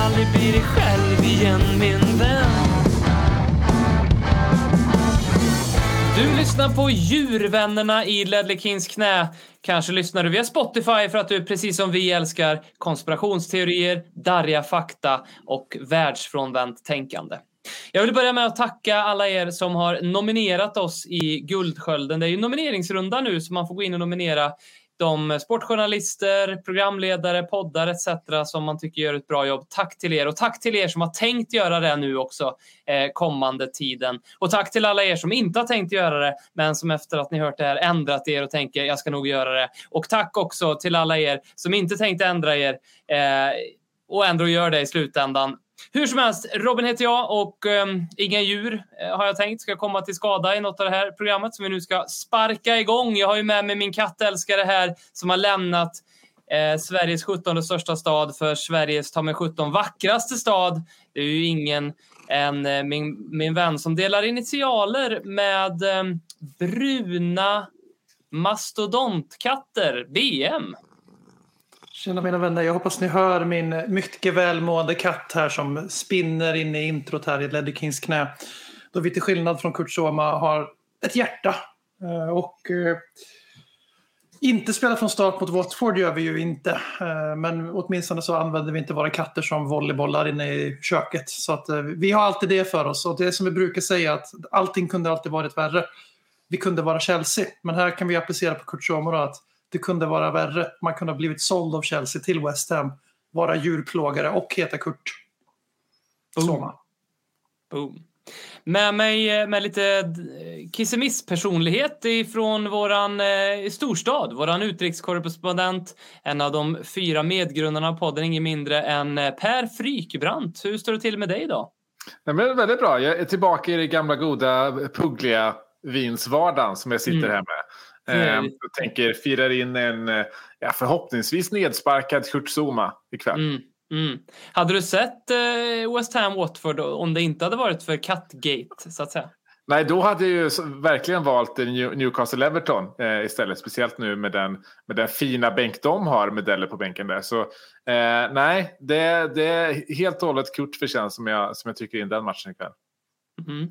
aldrig bli dig själv igen min vän Du lyssnar på djurvännerna i Ledley Kings knä. Kanske lyssnar du via Spotify för att du precis som vi älskar konspirationsteorier, darriga fakta och världsfrånvänt tänkande. Jag vill börja med att tacka alla er som har nominerat oss i Guldskölden. Det är ju nomineringsrunda nu så man får gå in och nominera de sportjournalister, programledare, poddar etc. som man tycker gör ett bra jobb. Tack till er och tack till er som har tänkt göra det nu också eh, kommande tiden. Och tack till alla er som inte har tänkt göra det men som efter att ni hört det här ändrat er och tänker jag ska nog göra det. Och tack också till alla er som inte tänkte ändra er eh, och ändå gör det i slutändan. Hur som helst, Robin heter jag och um, inga djur eh, har jag tänkt ska komma till skada i något av det här programmet som vi nu ska sparka igång. Jag har ju med mig min kattälskare här som har lämnat eh, Sveriges 17 största stad för Sveriges ta mig 17 vackraste stad. Det är ju ingen än eh, min, min vän som delar initialer med eh, bruna mastodontkatter, BM. Tjena mina vänner, jag hoppas ni hör min mycket välmående katt här som spinner in i introt här i Ledder Kings knä. Då vi till skillnad från Kurt Soma har ett hjärta. Eh, och eh, inte spela från start mot Watford gör vi ju inte. Eh, men åtminstone så använder vi inte våra katter som volleybollar inne i köket. Så att vi har alltid det för oss. Och det som vi brukar säga att allting kunde alltid varit värre. Vi kunde vara Chelsea. Men här kan vi applicera på Kurt Soma då att det kunde vara värre. Man kunde ha blivit såld av Chelsea till West Ham, vara djurplågare och heta Kurt. Soma. Boom. Med mig eh, med lite eh, kissemiss-personlighet ifrån våran eh, storstad, våran utrikeskorrespondent, en av de fyra medgrundarna av podden, ingen mindre än eh, Per Frykbrant. Hur står det till med dig idag? Nej, men väldigt bra. Jag är tillbaka i det gamla goda puggliga vinsvardagen som jag sitter Mm. här med. Mm. Ehm, jag tänker firar in en eh, ja, förhoppningsvis nedsparkad Kurt Zuma ikväll. Mm, mm. Hade du sett eh, West Ham Watford om det inte hade varit för Cutgate, så att säga? Nej, då hade jag ju verkligen valt New- Newcastle Everton eh, istället. Speciellt nu med den, med den fina bänk de har med Delle på bänken där. Så eh, nej, det, det är helt och hållet Kurt förtjänst som jag, som jag tycker in den matchen ikväll. Mhm.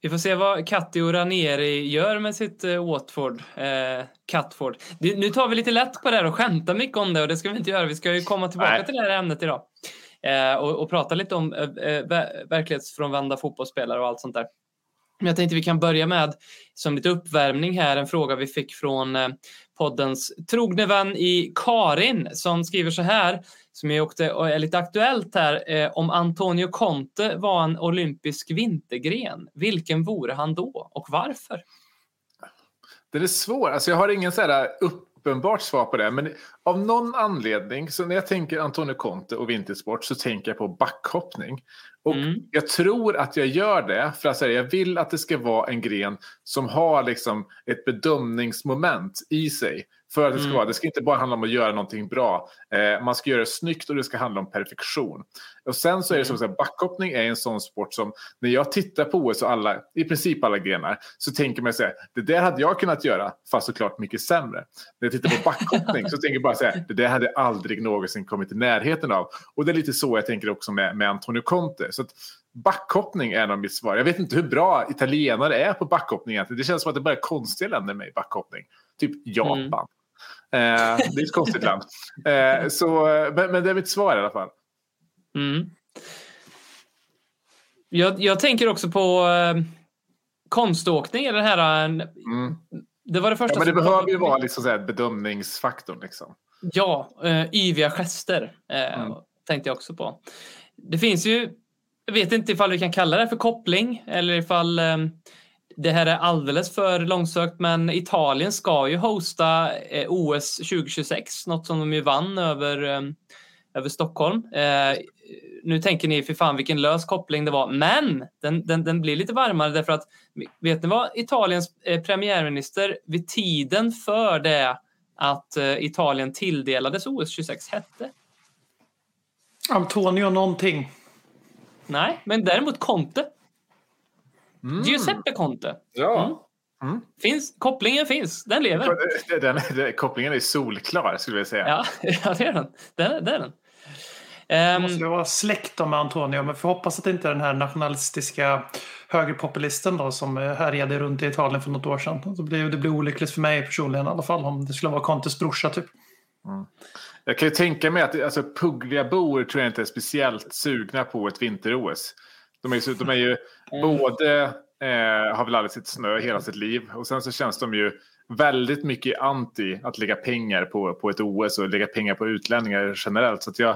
Vi får se vad Katti och Ranieri gör med sitt eh, Watford, eh, Catford. Det, nu tar vi lite lätt på det här och skämtar mycket om det och det ska vi inte göra. Vi ska ju komma tillbaka Nej. till det här ämnet idag. Eh, och, och prata lite om eh, eh, ver- verklighetsfrånvända fotbollsspelare och allt sånt där. Men jag tänkte vi kan börja med, som lite uppvärmning här, en fråga vi fick från eh, poddens trogne vän i Karin som skriver så här, som är, också, och är lite aktuellt här, eh, om Antonio Conte var en olympisk vintergren, vilken vore han då och varför? Det är svårt. Alltså jag har ingen så här uppenbart svar på det. Men av någon anledning, så när jag tänker Antonio Conte och vintersport så tänker jag på backhoppning. Och Mm. jag tror att jag gör det för att säga, jag vill att det ska vara en gren som har liksom ett bedömningsmoment i sig. För att det ska Mm. vara, det ska inte bara handla om att göra någonting bra. Eh, man ska göra det snyggt och det ska handla om perfektion. Och sen så är det som Mm. så här, backhoppning är en sån sport som när jag tittar på OS och alla, i princip alla grenar, så tänker man säga det där hade jag kunnat göra, fast såklart mycket sämre. När jag tittar på backhoppning så tänker jag bara säga det där hade aldrig någonsin kommit i närheten av. Och det är lite så jag tänker också med, med Antonio Conte. Så att backhoppning är nog mitt svar. Jag vet inte hur bra italienare är på backhoppning egentligen. Det känns som att det bara är konstiga länder med i backhoppning. Typ Japan. Eh, det är ett konstigt land. Eh, så, men, men det är mitt svar i alla fall. Mm. Jag, jag tänker också på eh, konståkning, eller den här... eh, Mm. Det var det första Ja, men det behöver ju vara liksom så här bedömningsfaktorn. Liksom. Ja, eh, yviga gester eh, Mm. tänkte jag också på. Det finns ju, jag vet inte ifall vi kan kalla det för koppling eller ifall eh, det här är alldeles för långsökt, men Italien ska ju hosta eh, OS 2026, något som de ju vann över, eh, över Stockholm. Eh, nu tänker ni, för fan vilken lös koppling det var. Men den, den, den blir lite varmare därför att, vet ni vad Italiens premiärminister vid tiden för det att Italien tilldelades OS 26 hette? Antonio någonting. Nej, men däremot Conte. Giuseppe Conte. Ja. Finns, kopplingen finns, den lever. Den, den, den, kopplingen är solklar skulle jag säga. Ja, ja det är den. Det är, det är den. Ehm, Måste vara släkt med Antonio, men får hoppas att det inte är den här nationalistiska högerpopulisten då som eh, härjade runt i Italien för något år sedan. Det blir, det blir olyckligt för mig personligen i alla fall om det skulle vara Contes brorsa typ. Jag kan ju tänka mig att alltså, Puglia-bor tror jag inte är speciellt sugna på ett vinter-OS. De är, de är ju både, eh, har väl aldrig sett snö hela sitt liv och sen så känns de ju väldigt mycket anti att lägga pengar på, på ett OS och lägga pengar på utlänningar generellt. Så att jag,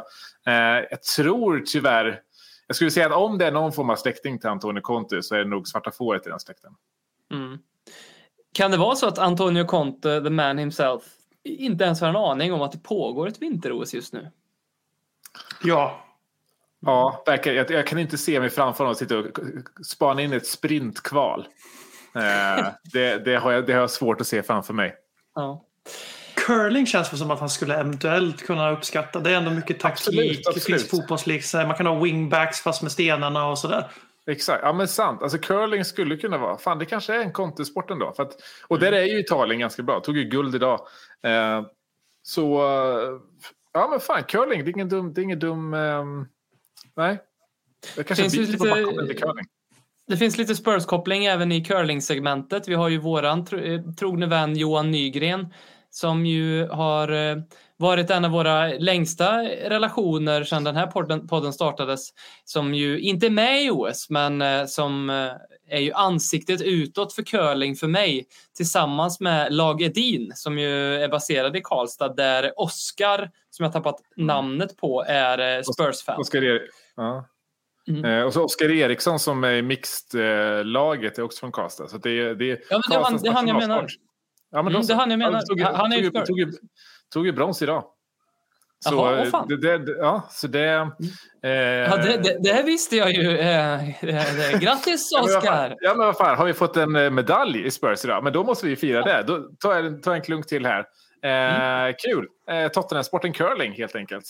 eh, jag tror tyvärr, jag skulle säga att om det är någon form av släkting till Antonio Conte så är det nog svarta fåret i den släkten. mm. Kan det vara så att Antonio Conte, the man himself, inte ens har en aning om att det pågår ett vinter-OS just nu? Ja, Ja, verkar, jag, jag kan inte se mig framför honom sitta och spana in ett sprintkval. Eh, det, det, har jag, det har jag svårt att se framför mig. Ja. curling känns väl som att han skulle eventuellt kunna uppskatta. Det är ändå mycket taktik. Absolut, Det finns absolut. fotbollslik. så här, Man kan ha wingbacks fast med stenarna och sådär. Exakt, ja men sant. Alltså curling skulle kunna vara, fan det kanske är en kontesport ändå. För att, och där är ju Italien ganska bra, tog ju guld idag. Eh, så, eh, ja men fan curling, det är ingen dum, det är ingen dum, ehm, nej. Jag kanske Finns byter lite- till curling. Det finns lite Spurs-koppling även i curling-segmentet. Vi har ju våran tro, eh, trogne vän Johan Nygren som ju har eh, varit en av våra längsta relationer sedan den här podden, podden startades. Som ju inte är med i OS, men eh, som är ju ansiktet utåt för curling för mig tillsammans med Lag Edin som ju är baserad i Karlstad där Oskar, som jag tappat namnet på, är Spurs-fan. Oskar ja. Mm. eh, och så Oskar Eriksson som är i mixed-laget är också från Karlstad. Så det är, det är Ja, men det var- Karlstads det är han jag menar. Ja, men Mm, det är han jag menar. tog, ju- Han är tog, Spurs. tog, ju- tog ju brons idag. Så, Jaha, åh fan. det, det, ja, så det... Eh, Ja, det, det, här visste jag ju. Eh, eh, eh, Grattis Oskar! Ja men vad fan, har vi fått en eh, medalj i Spurs idag? Men då måste vi fira det. Då tar jag, en- tar jag en klunk till här. Eh, Mm. Kul! Eh, Tottenham-sporten curling helt enkelt.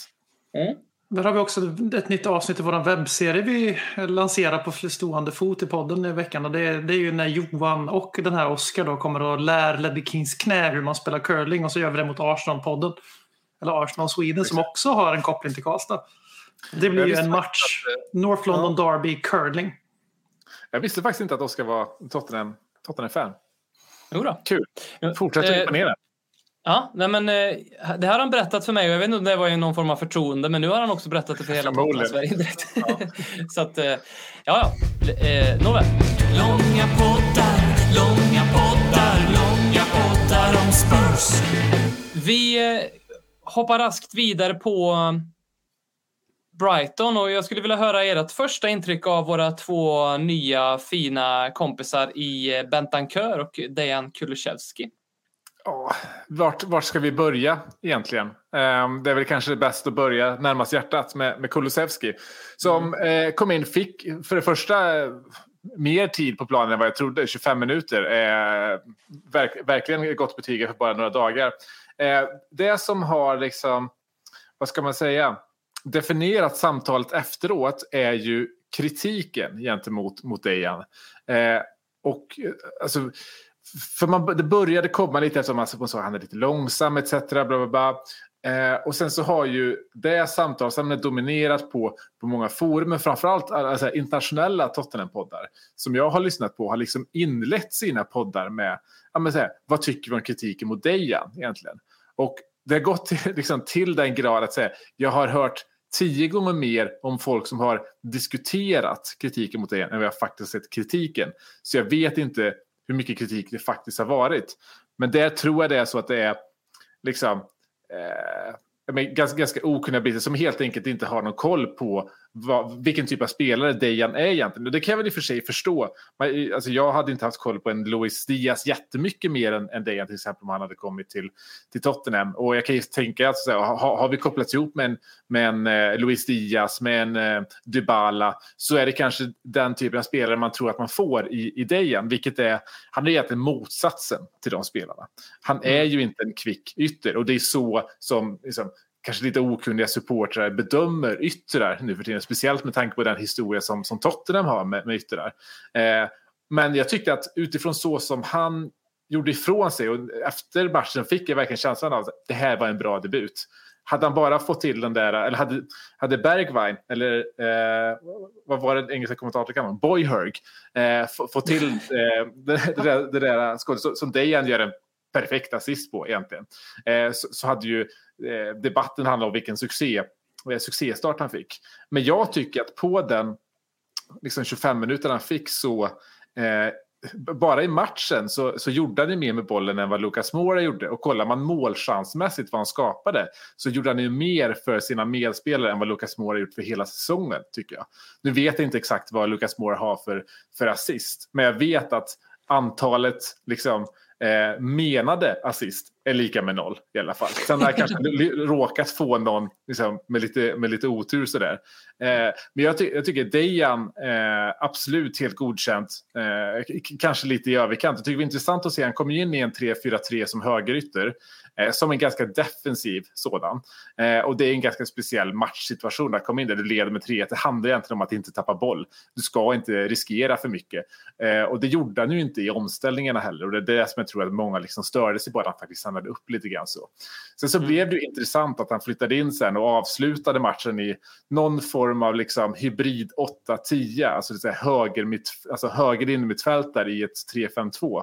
Där har vi också ett nytt avsnitt i vår webbserie vi lanserar på stående fot i podden i veckan. Och det, är, det är ju när Johan och den här Oscar då kommer och lär Ledley Kings knä hur man spelar curling och så gör vi det mot Arsenal-podden. Eller Arsenal Sweden som också har en koppling till Karlstad. Det blir ju en match. North London Derby curling. Jag visste faktiskt inte att Oskar var Tottenham- Tottenham-fan. Jo då. Kul! Fortsätt Eh, att imponera. Ja, nej men, eh, det här har han berättat för mig och jag vet inte om det var i någon form av förtroende men nu har han också berättat det för hela. Tottenham-Sverige direkt. Så att, eh, ja ja. Eh, Nåväl. Långa poddar, långa poddar, långa poddar om Spurs. Vi hoppar raskt vidare på Brighton och jag skulle vilja höra ert första intryck av våra två nya fina kompisar i Bentancur och Dejan Kulusevski. Ja, vart, vart ska vi börja egentligen? Ehm, det är väl kanske bäst att börja närmast hjärtat med, med Kulusevski. Som Mm. eh, kom in, fick för det första mer tid på planen än vad jag trodde, 25 minuter. Eh, verk, verkligen ett gott betyg för bara några dagar. Eh, det som har liksom, vad ska man säga, definierat samtalet efteråt är ju kritiken gentemot mot Dejan. Eh, och alltså, för man, det började komma lite eftersom man man sa att han är lite långsam etc. Bla, bla, bla. Eh, och sen så har ju det samtalsämnet dominerat på, på många forum, men framförallt eh, alltså, internationella Tottenham-poddar som jag har lyssnat på har liksom inlett sina poddar med ja, men så här, vad tycker vi om kritiken mot Dejan egentligen? Och det har gått till, liksom, till den grad att säga, jag har hört tio gånger mer om folk som har diskuterat kritiken mot Dejan än vad jag faktiskt sett kritiken. Så jag vet inte hur mycket kritik det faktiskt har varit. Men där tror jag det är så att det är liksom eh, ganska, ganska okunniga bitar som helt enkelt inte har någon koll på vad, vilken typ av spelare Dejan är egentligen. Och det kan jag väl i och för sig förstå. Men, alltså, jag hade inte haft koll på en Luis Diaz jättemycket mer än, än Dejan till exempel om han hade kommit till, till Tottenham. Och jag kan ju tänka att har, har vi kopplats ihop med en, med en eh, Luis Diaz, med en eh, Dybala så är det kanske den typen av spelare man tror att man får i, i Dejan. Vilket är, han är egentligen motsatsen till de spelarna. Han är ju inte en kvick ytter och det är så som liksom, kanske lite okunniga supportrar bedömer yttrar nu för tiden. Speciellt med tanke på den historia som, som Tottenham har med, med yttrar. Eh, men jag tyckte att utifrån så som han gjorde ifrån sig och efter matchen fick jag verkligen känslan av att det här var en bra debut. Hade han bara fått till den där, eller hade, hade Bergwijn, eller eh, vad var det engelska kommentatorn kallade Boyhurg, eh, fått till eh, det, det, där, det där skådet som Dejan gör en perfekt assist på egentligen. Eh, så, så, hade ju eh, debatten handlat om vilken succé, eh, succéstart han fick. Men jag tycker att på den liksom 25 minuter han fick så bara i matchen så, så gjorde han ju mer med bollen än vad Lucas Moura gjorde. Och kollar man målchansmässigt vad han skapade så gjorde han ju mer för sina medspelare än vad Lucas Moura gjort för hela säsongen, tycker jag. Nu vet jag inte exakt vad Lucas Moura har för, för assist, men jag vet att antalet liksom, eh, menade assist är lika med noll i alla fall. Sen har jag kanske råkat få någon liksom, med, lite, med lite otur sådär. Eh, men jag, ty jag, tycker Dejan eh, absolut helt godkänt. Eh, kanske lite i överkant. Jag tycker det är intressant att se. Han kommer in i en 3-4-3 som högerytter. Eh, som en ganska defensiv sådan. Eh, och det är en ganska speciell matchsituation att komma in där du leder med 3-1. Det handlar egentligen om att inte tappa boll. Du ska inte riskera för mycket. Eh, och det gjorde han ju inte i omställningarna heller. Och det är det som jag tror att många liksom störde sig på, att han faktiskt stannade upp lite grann så. Sen så mm. blev det ju intressant att han flyttade in sen och avslutade matchen i någon form av liksom hybrid 8-10, alltså, det höger, mitt, alltså höger in mittfältare i ett 3-5-2.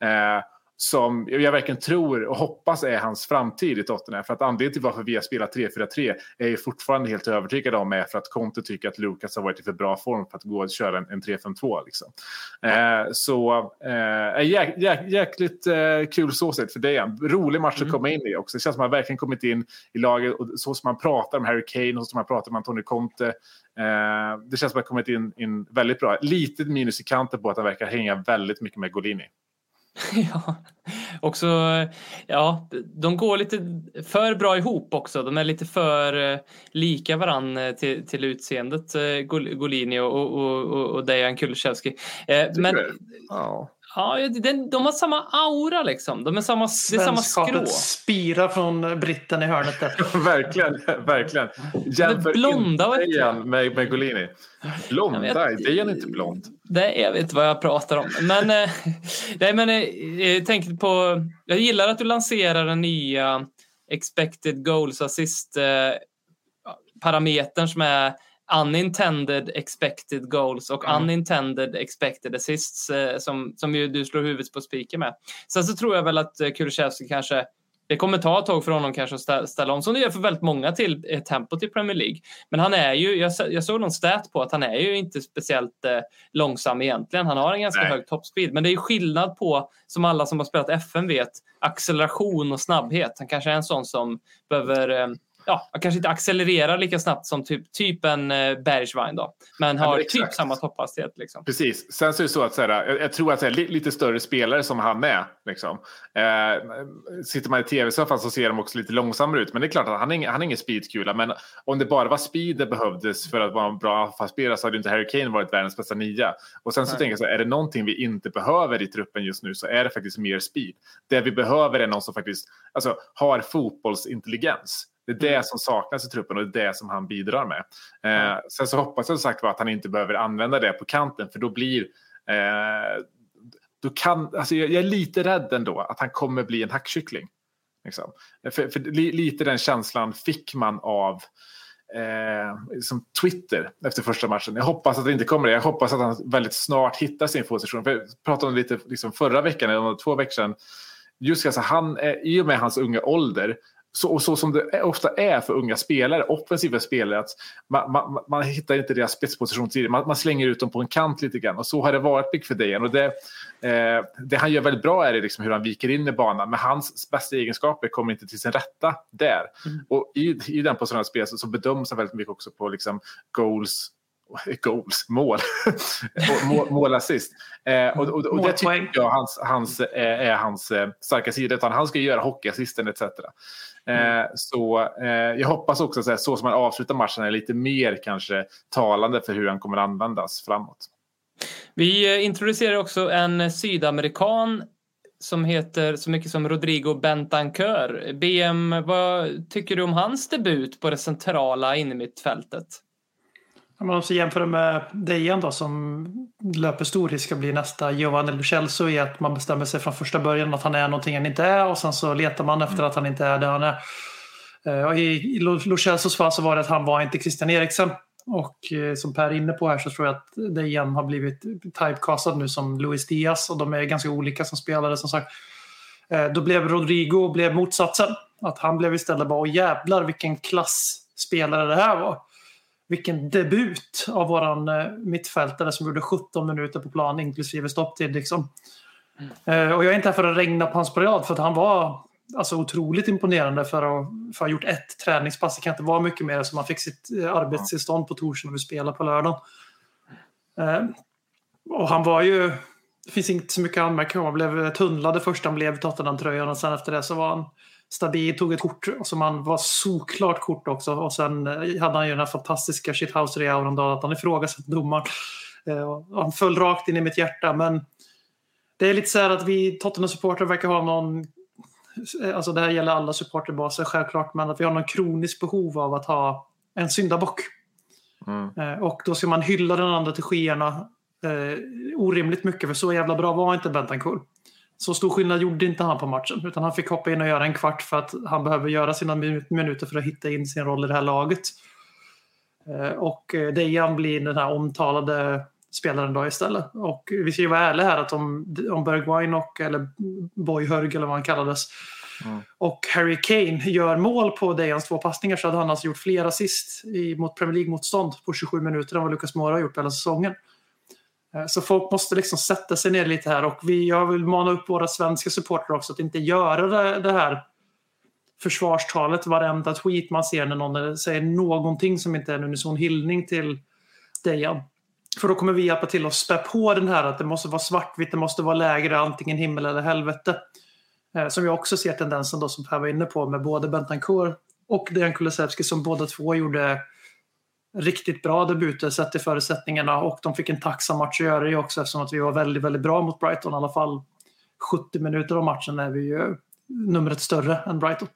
Eh, som jag verkligen tror och hoppas är hans framtid i Tottenham. För att anledningen till varför vi har spelat 3-4-3 är jag fortfarande helt övertygad om är för att Conte tycker att Lucas har varit i för bra form för att gå och köra en, en 3-5-2. Liksom. Eh, så eh, jäk, jäk, jäkligt eh, kul så sett för Dejan. Rolig match mm. att komma in i också. Det känns som att han verkligen kommit in i laget och så som man pratar om Harry Kane och så som man pratar om Antonio Conte. Eh, det känns som att han kommit in, in väldigt bra. Lite minus i kanten på att han verkar hänga väldigt mycket med Golini. Ja, också, ja, de går lite för bra ihop också. De är lite för eh, lika varann eh, till, till utseendet, eh, Golini och, och, och, och Dejan Kulusevski. Men, ja. Ja, den, de har samma aura liksom. De är samma, det är samma skrå. spirar från britten i hörnet där. verkligen, verkligen. Jämför blonda, inte med, med Golini. Blonda? Dejan är inte blond. Det, jag vet inte vad jag pratar om. Men, eh, nej, men eh, jag tänkte på... Jag gillar att du lanserar den nya expected goals assist eh, parametern som är unintended expected goals och mm. unintended expected assists eh, som, som ju du slår huvudet på spiken med. Sen så tror jag väl att eh, Kulusevski kanske det kommer ta ett tag för honom kanske att ställa om, som det gör för väldigt många till eh, tempot i Premier League. Men han är ju, jag, jag såg någon stat på att han är ju inte speciellt eh, långsam egentligen. Han har en ganska Nej. hög toppspeed, men det är skillnad på, som alla som har spelat FN vet, acceleration och snabbhet. Han kanske är en sån som behöver eh, ja, kanske inte accelererar lika snabbt som typ, typ en eh, Bergwijn då, men har ja, typ samma topphastighet. Liksom. Precis. Sen så är det så att så här, jag, jag, tror att så här, lite större spelare som han är, liksom, eh, sitter man i tv-soffan så ser de också lite långsammare ut. Men det är klart att han är, han är ingen speedkula. Men om det bara var speed det behövdes för att vara en bra anfallsspelare så hade inte Harry Kane varit världens bästa nia. Och sen så Nej. tänker jag så här, är det någonting vi inte behöver i truppen just nu så är det faktiskt mer speed. Det vi behöver är någon som faktiskt alltså, har fotbollsintelligens. Det är det mm. som saknas i truppen och det är det som han bidrar med. Eh, sen så hoppas jag som sagt att han inte behöver använda det på kanten för då blir eh, då kan, alltså jag, jag, är lite rädd ändå att han kommer bli en hackkyckling. Liksom. För, för li, lite den känslan fick man av eh, som Twitter efter första matchen. Jag hoppas att det inte kommer det. Jag hoppas att han väldigt snart hittar sin position. För jag pratade om det lite liksom förra veckan, eller två veckor sedan. Just alltså, han, är, i och med hans unga ålder så, och så som det ofta är för unga spelare, offensiva spelare, att man, man, man hittar inte deras spetsposition tidigt. Man, man, slänger ut dem på en kant lite grann. Och så har det varit för Dejan. Och det, eh, det han gör väldigt bra är det liksom hur han viker in i banan. Men hans bästa egenskaper kommer inte till sin rätta där. Mm. Och i, i den positionen av spel så, så bedöms han väldigt mycket också på liksom goals goals, mål. mål, målassist. Eh, och, och, och det tycker jag hans, hans, eh, är hans eh, starka sida. Utan han ska göra hockeyassisten etc. Eh, så jag hoppas också att så som han avslutar matchen är lite mer kanske talande för hur han kommer användas framåt. Vi introducerar också en sydamerikan som heter så mycket som Rodrigo Bentancur. BM, vad tycker du om hans debut på det centrala innermittfältet? Om man jämför med Dejan då som löper stor risk att bli nästa Giovanni så är att man bestämmer sig från första början att han är någonting han inte är och sen så letar man efter att han inte är det han är. Eh, och I Lo fall så var det att han var inte Christian Eriksen. Och eh, som Per är inne på här så tror jag att Dejan har blivit typecastad nu som Luis Diaz och de är ganska olika som spelare som sagt. Eh, då blev Rodrigo blev motsatsen. Att han blev istället bara, åh jävlar vilken klassspelare det här var vilken debut av våran eh, mittfältare som gjorde 17 minuter på plan inklusive stopptid. Liksom. Mm. och jag är inte här för att regna på hans parad för att han var alltså, otroligt imponerande för att, för att ha gjort ett träningspass. Det kan inte vara mycket mer som han fick sitt eh, arbetstillstånd på torsdagen och spelade på lördagen. och han var ju... Det finns inte så mycket att anmärka Han blev tunnlade först han blev Tottenham-tröjan och sen efter det så var han Stabil tog ett kort som han var såklart kort också. Och sen eh, hade han ju den här fantastiska shithouser i Aurendal att han ifrågasatte domaren. Eh, han föll rakt in i mitt hjärta. Men det är lite så här att vi Tottenham-supportrar verkar ha någon eh, Alltså det här gäller alla supporterbaser självklart, men att vi har någon kroniskt behov av att ha en syndabock. Mm. Och då ska man hylla den andra till skyarna eh, orimligt mycket, för så jävla bra var inte Bentancourt så stor skillnad gjorde inte han på matchen. Utan han fick hoppa in och göra en kvart för att han behöver göra sina minuter för att hitta in sin roll i det här laget. Eh, och eh, Dejan blir den här omtalade spelaren då istället. Och vi ska ju vara ärliga här att om, om Bergwijn och, eller Boyhörg eller vad han kallades, mm. och Harry Kane gör mål på Dejans två passningar så hade han alltså gjort fler assist i, mot Premier League-motstånd på 27 minuter än vad Lucas Moura har gjort hela säsongen. Eh, så folk måste liksom sätta sig ner lite här och vi, jag vill mana upp våra svenska supportrar också att inte göra det, det här försvarstalet varenda tweet man ser när någon säger någonting som inte är en unison hyllning till Dejan. För då kommer vi hjälpa till att spä på den här att det måste vara svartvitt, det måste vara lägre, antingen himmel eller helvete. Eh, som jag också ser tendensen då som Per var inne på med både Bentancourt och Dejan Kulusevski som båda två gjorde riktigt bra debuter sett till förutsättningarna och de fick en tacksam match att göra det också eftersom att vi var väldigt, väldigt bra mot Brighton. I alla fall 70 minuter av matchen är vi ju numret större än Brighton.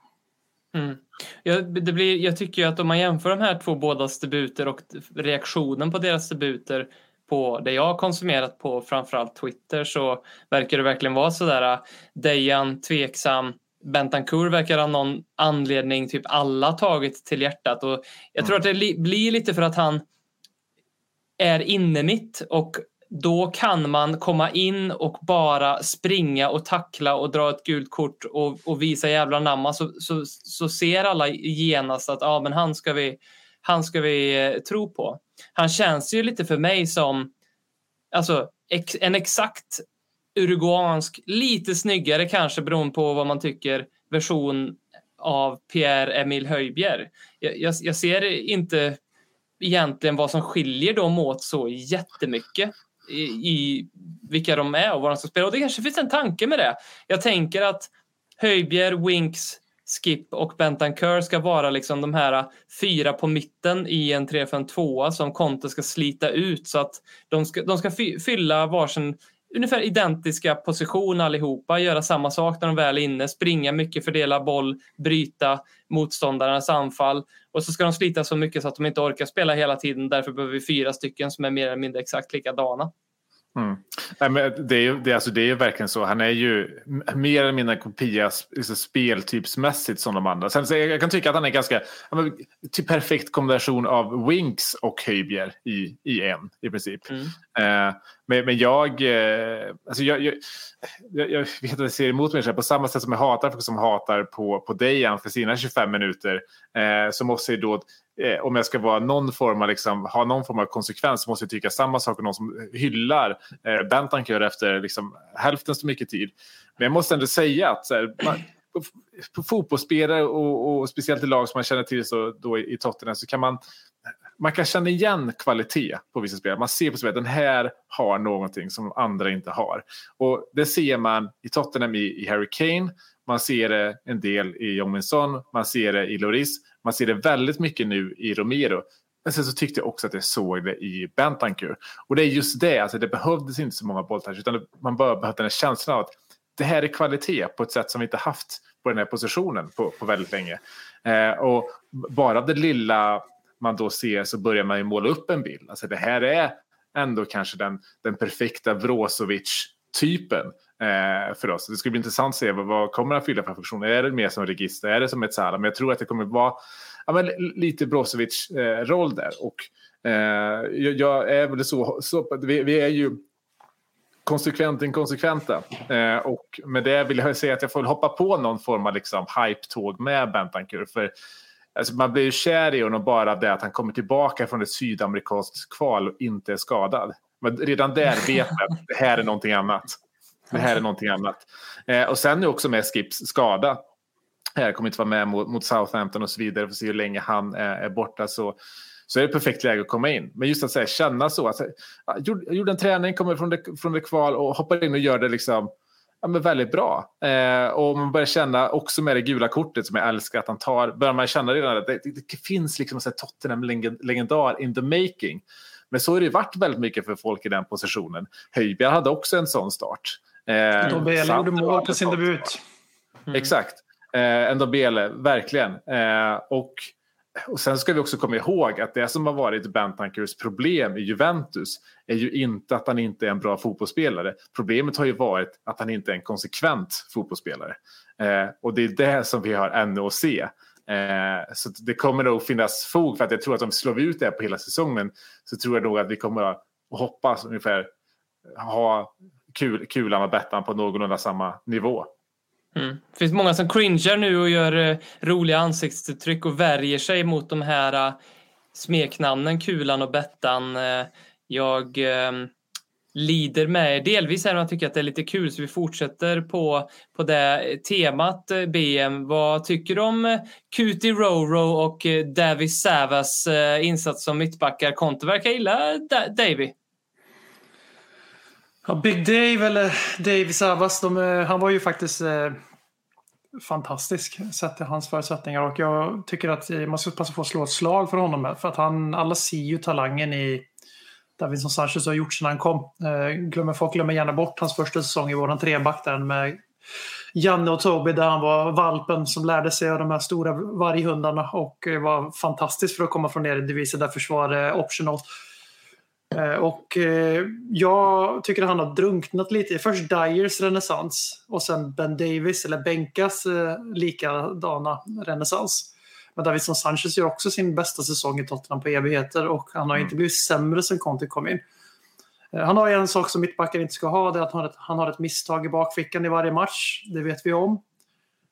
Mm. Jag, det blir, jag tycker ju att om man jämför de här två bådas debuter och reaktionen på deras debuter på det jag har konsumerat på framförallt Twitter så verkar det verkligen vara sådär äh, Dejan tveksam, Bentancourt verkar av någon anledning typ alla tagit till hjärtat och jag tror mm. att det li blir lite för att han är inne mitt och då kan man komma in och bara springa och tackla och dra ett gult kort och, och visa jävla namma så, så, så ser alla genast att ja, men han ska vi, han ska vi eh, tro på. Han känns ju lite för mig som alltså, ex, en exakt uruguansk, lite snyggare kanske beroende på vad man tycker, version av Pierre-Emil Höjbjer. Jag, jag, jag, ser inte egentligen vad som skiljer dem åt så jättemycket i, i vilka de är och vad de ska spela. Och det kanske finns en tanke med det. Jag tänker att Höjbjer, Winks, Skip och Bentancur ska vara liksom de här fyra på mitten i en 3-5-2 som Conte ska slita ut så att de ska, de ska fylla varsin ungefär identiska position allihopa, göra samma sak när de väl är inne, springa mycket, fördela boll, bryta motståndarnas anfall och så ska de slita så mycket så att de inte orkar spela hela tiden. Därför behöver vi fyra stycken som är mer eller mindre exakt likadana. Mm. Nej, men det, är, det, alltså, det är verkligen så. Han är ju mer eller mindre kopia liksom, speltypsmässigt som de andra. Sen, så jag, kan tycka att han är ganska men, till perfekt kombination av Winks och Höjbjer i, i en i princip. Mm. Eh, men, men jag, eh, alltså jag, jag, jag, jag vet att jag ser emot mig själv på samma sätt som jag hatar folk som hatar på, på Dejan för sina 25 minuter. Eh, så måste jag då, eh, om jag ska vara någon form av, liksom, ha någon form av konsekvens så måste jag tycka samma sak om någon som hyllar eh, Bentancur efter liksom, hälften så mycket tid. Men jag måste ändå säga att så här, man, på, på fotbollsspelare och, och speciellt i lag som man känner till så, då i, i Tottenham så kan man man kan känna igen kvalitet på vissa spelare. Man ser på spelet den här har någonting som andra inte har. Och det ser man i Tottenham i, i Harry Kane. Man ser det en del i Jongmin Man ser det i Loris. Man ser det väldigt mycket nu i Romero. Men sen så tyckte jag också att jag såg det i Bentancur. Och det är just det, alltså det behövdes inte så många bolltouch utan man bara behövde den här känslan av att det här är kvalitet på ett sätt som vi inte haft på den här positionen på, på väldigt länge. Eh, och bara det lilla man då ser så börjar man ju måla upp en bild. Alltså det här är ändå kanske den, den perfekta Vrosovic-typen. Eh, för oss. Det ska bli intressant att se vad, vad kommer han fylla för funktion. Är det mer som register? Är det som ett Sara? Men jag tror att det kommer vara ja, men, lite Brozovic-roll eh, där. Och eh, jag, jag är väl så, så vi, vi är ju konsekvent inkonsekventa. Eh, och med det vill jag säga att jag får hoppa på någon form av liksom, hype-tåg med Bentancur. För alltså, man blir ju kär i honom bara av det att han kommer tillbaka från ett sydamerikanskt kval och inte är skadad. Men redan där vet man att det här är någonting annat. Det här är någonting annat. Eh, och sen är också med Skips skada. Jag kommer inte vara med mot, mot Southampton och så vidare. För att se hur länge han är, är borta. Så, så är det perfekt läge att komma in. Men just att säga, känna så. Att, jag gjorde, jag gjorde en träning, kommer från det, från det kval och hoppar in och gör det liksom ja, men väldigt bra. Eh, och man börjar känna också med det gula kortet som jag älskar att han tar. Börjar man känna redan att det, det, det finns liksom en Tottenham-legendar in the making. Men så har det varit väldigt mycket för folk i den positionen. Höjbjerg hade också en sån start. Eh, Dobele gjorde mål på sin debut. start. Exakt. Eh, en Dobele, verkligen. Eh, och, och sen ska vi också komma ihåg att det som har varit Bentancurs problem i Juventus är ju inte att han inte är en bra fotbollsspelare. Problemet har ju varit att han inte är en konsekvent fotbollsspelare. Eh, och det är det som vi har ännu att se. Eh, så det kommer nog finnas fog för att jag tror att om vi slår ut det här på hela säsongen så tror jag nog att vi kommer att hoppas ungefär ha kul, kulan och bettan på någorlunda samma nivå. Mm. Det finns många som cringear nu och gör eh, roliga ansiktsuttryck och värjer sig mot de här eh, smeknamnen Kulan och Bettan. Eh, jag eh, lider med er. Delvis är om jag tycker att det är lite kul så vi fortsätter på, på det temat eh, BM. Vad tycker du om eh, Cutie Roro och eh, Davis Savas eh, insats som mittbackar? Conte verkar gilla da Davy. Ja, Big Dave eller Dave Savas, de, eh, han var ju faktiskt eh, fantastisk sett till hans förutsättningar och jag tycker att eh, man ska passa på att slå ett slag för honom för att han, alla ser ju talangen i Davinson Sanchez har gjort sedan han kom. Eh, glömmer, folk glömmer gärna bort hans första säsong i våran treback där med Janne och Toby där han var valpen som lärde sig av de här stora varghundarna och eh, var fantastisk för att komma från ner i där försvar är optional. Eh, Och eh, jag tycker att han har drunknat lite först Dyers renässans och sen Ben Davis eller Benkas eh, likadana renässans. Men Davidson Sanchez gör också sin bästa säsong i Tottenham på evigheter och han har inte blivit sämre sen Conte kom in. Han har en sak som mittbackar inte ska ha, det är att han har ett, han har ett misstag i bakfickan i varje match. Det vet vi om.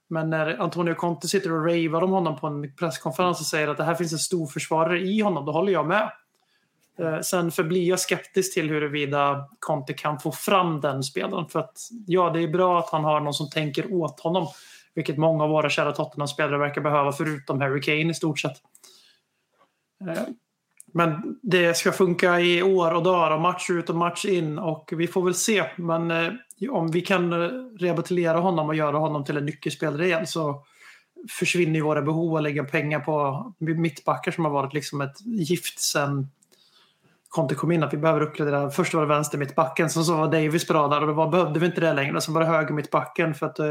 Men när Antonio Conte sitter och ravar om honom på en presskonferens och säger att det här finns en stor försvarare i honom, då håller jag med. Eh, sen förblir jag skeptisk till huruvida Conte kan få fram den spelaren. För att ja, det är bra att han har någon som tänker åt honom. Vilket många av våra kära Tottenham-spelare verkar behöva förutom Harry Kane i stort sett. Eh, men det ska funka i år och dagar och match ut och match in och vi får väl se. Men eh, om vi kan rehabilitera honom och göra honom till en nyckelspelare igen så försvinner ju våra behov att lägga pengar på mittbackar som har varit liksom ett gift sen Conte kom in att vi behöver uppgradera. Först var det vänster mittbacken, sen så var Davis bra där och då var, behövde vi inte det längre. Sen var det höger mittbacken för att eh,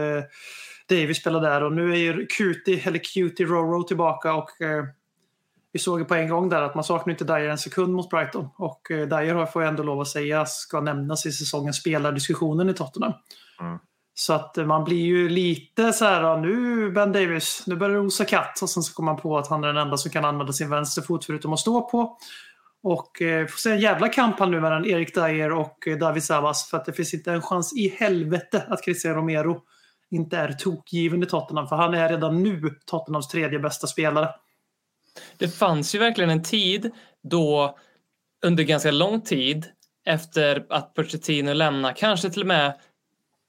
Davis spelade där och nu är ju Cutie, eller Cutie Roro tillbaka och eh, vi såg ju på en gång där att man saknar inte Dyer en sekund mot Brighton. Och eh, Dyer får jag ändå lov att säga ska nämnas i säsongens spelardiskussionen i Tottenham. Mm. Så att eh, man blir ju lite så här, nu Ben Davis, nu börjar det osa katt. Och sen så kommer man på att han är den enda som kan använda sin vänsterfot förutom att stå på. Och eh, får se en jävla kamp här nu mellan Erik Dyer och eh, David Savas. För att det finns inte en chans i helvete att Cristiano Romero inte är tokgiven i Tottenham. För han är redan nu Tottenhams tredje bästa spelare. Det fanns ju verkligen en tid då under ganska lång tid efter att Pochettino lämnade, kanske till och med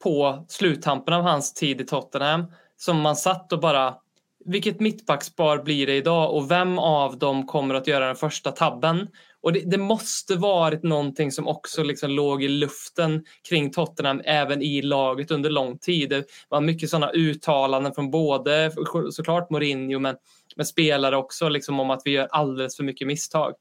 på sluttampen av hans tid i Tottenham, som man satt och bara vilket mittbackspar blir det idag och vem av dem kommer att göra den första tabben? Och det, det måste varit någonting som också liksom låg i luften kring Tottenham även i laget under lång tid. Det var mycket sådana uttalanden från både såklart Mourinho men, men spelare också liksom om att vi gör alldeles för mycket misstag.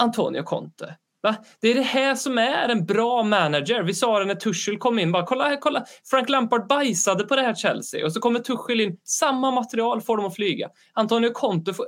Antonio Conte. Va? Det är det här som är en bra manager. Vi sa det när Tuchel kom in. Bara, kolla, kolla. Frank Lampard bajsade på det här Chelsea och så kommer Tuchel in. Samma material får dem att flyga. Antonio Conte får,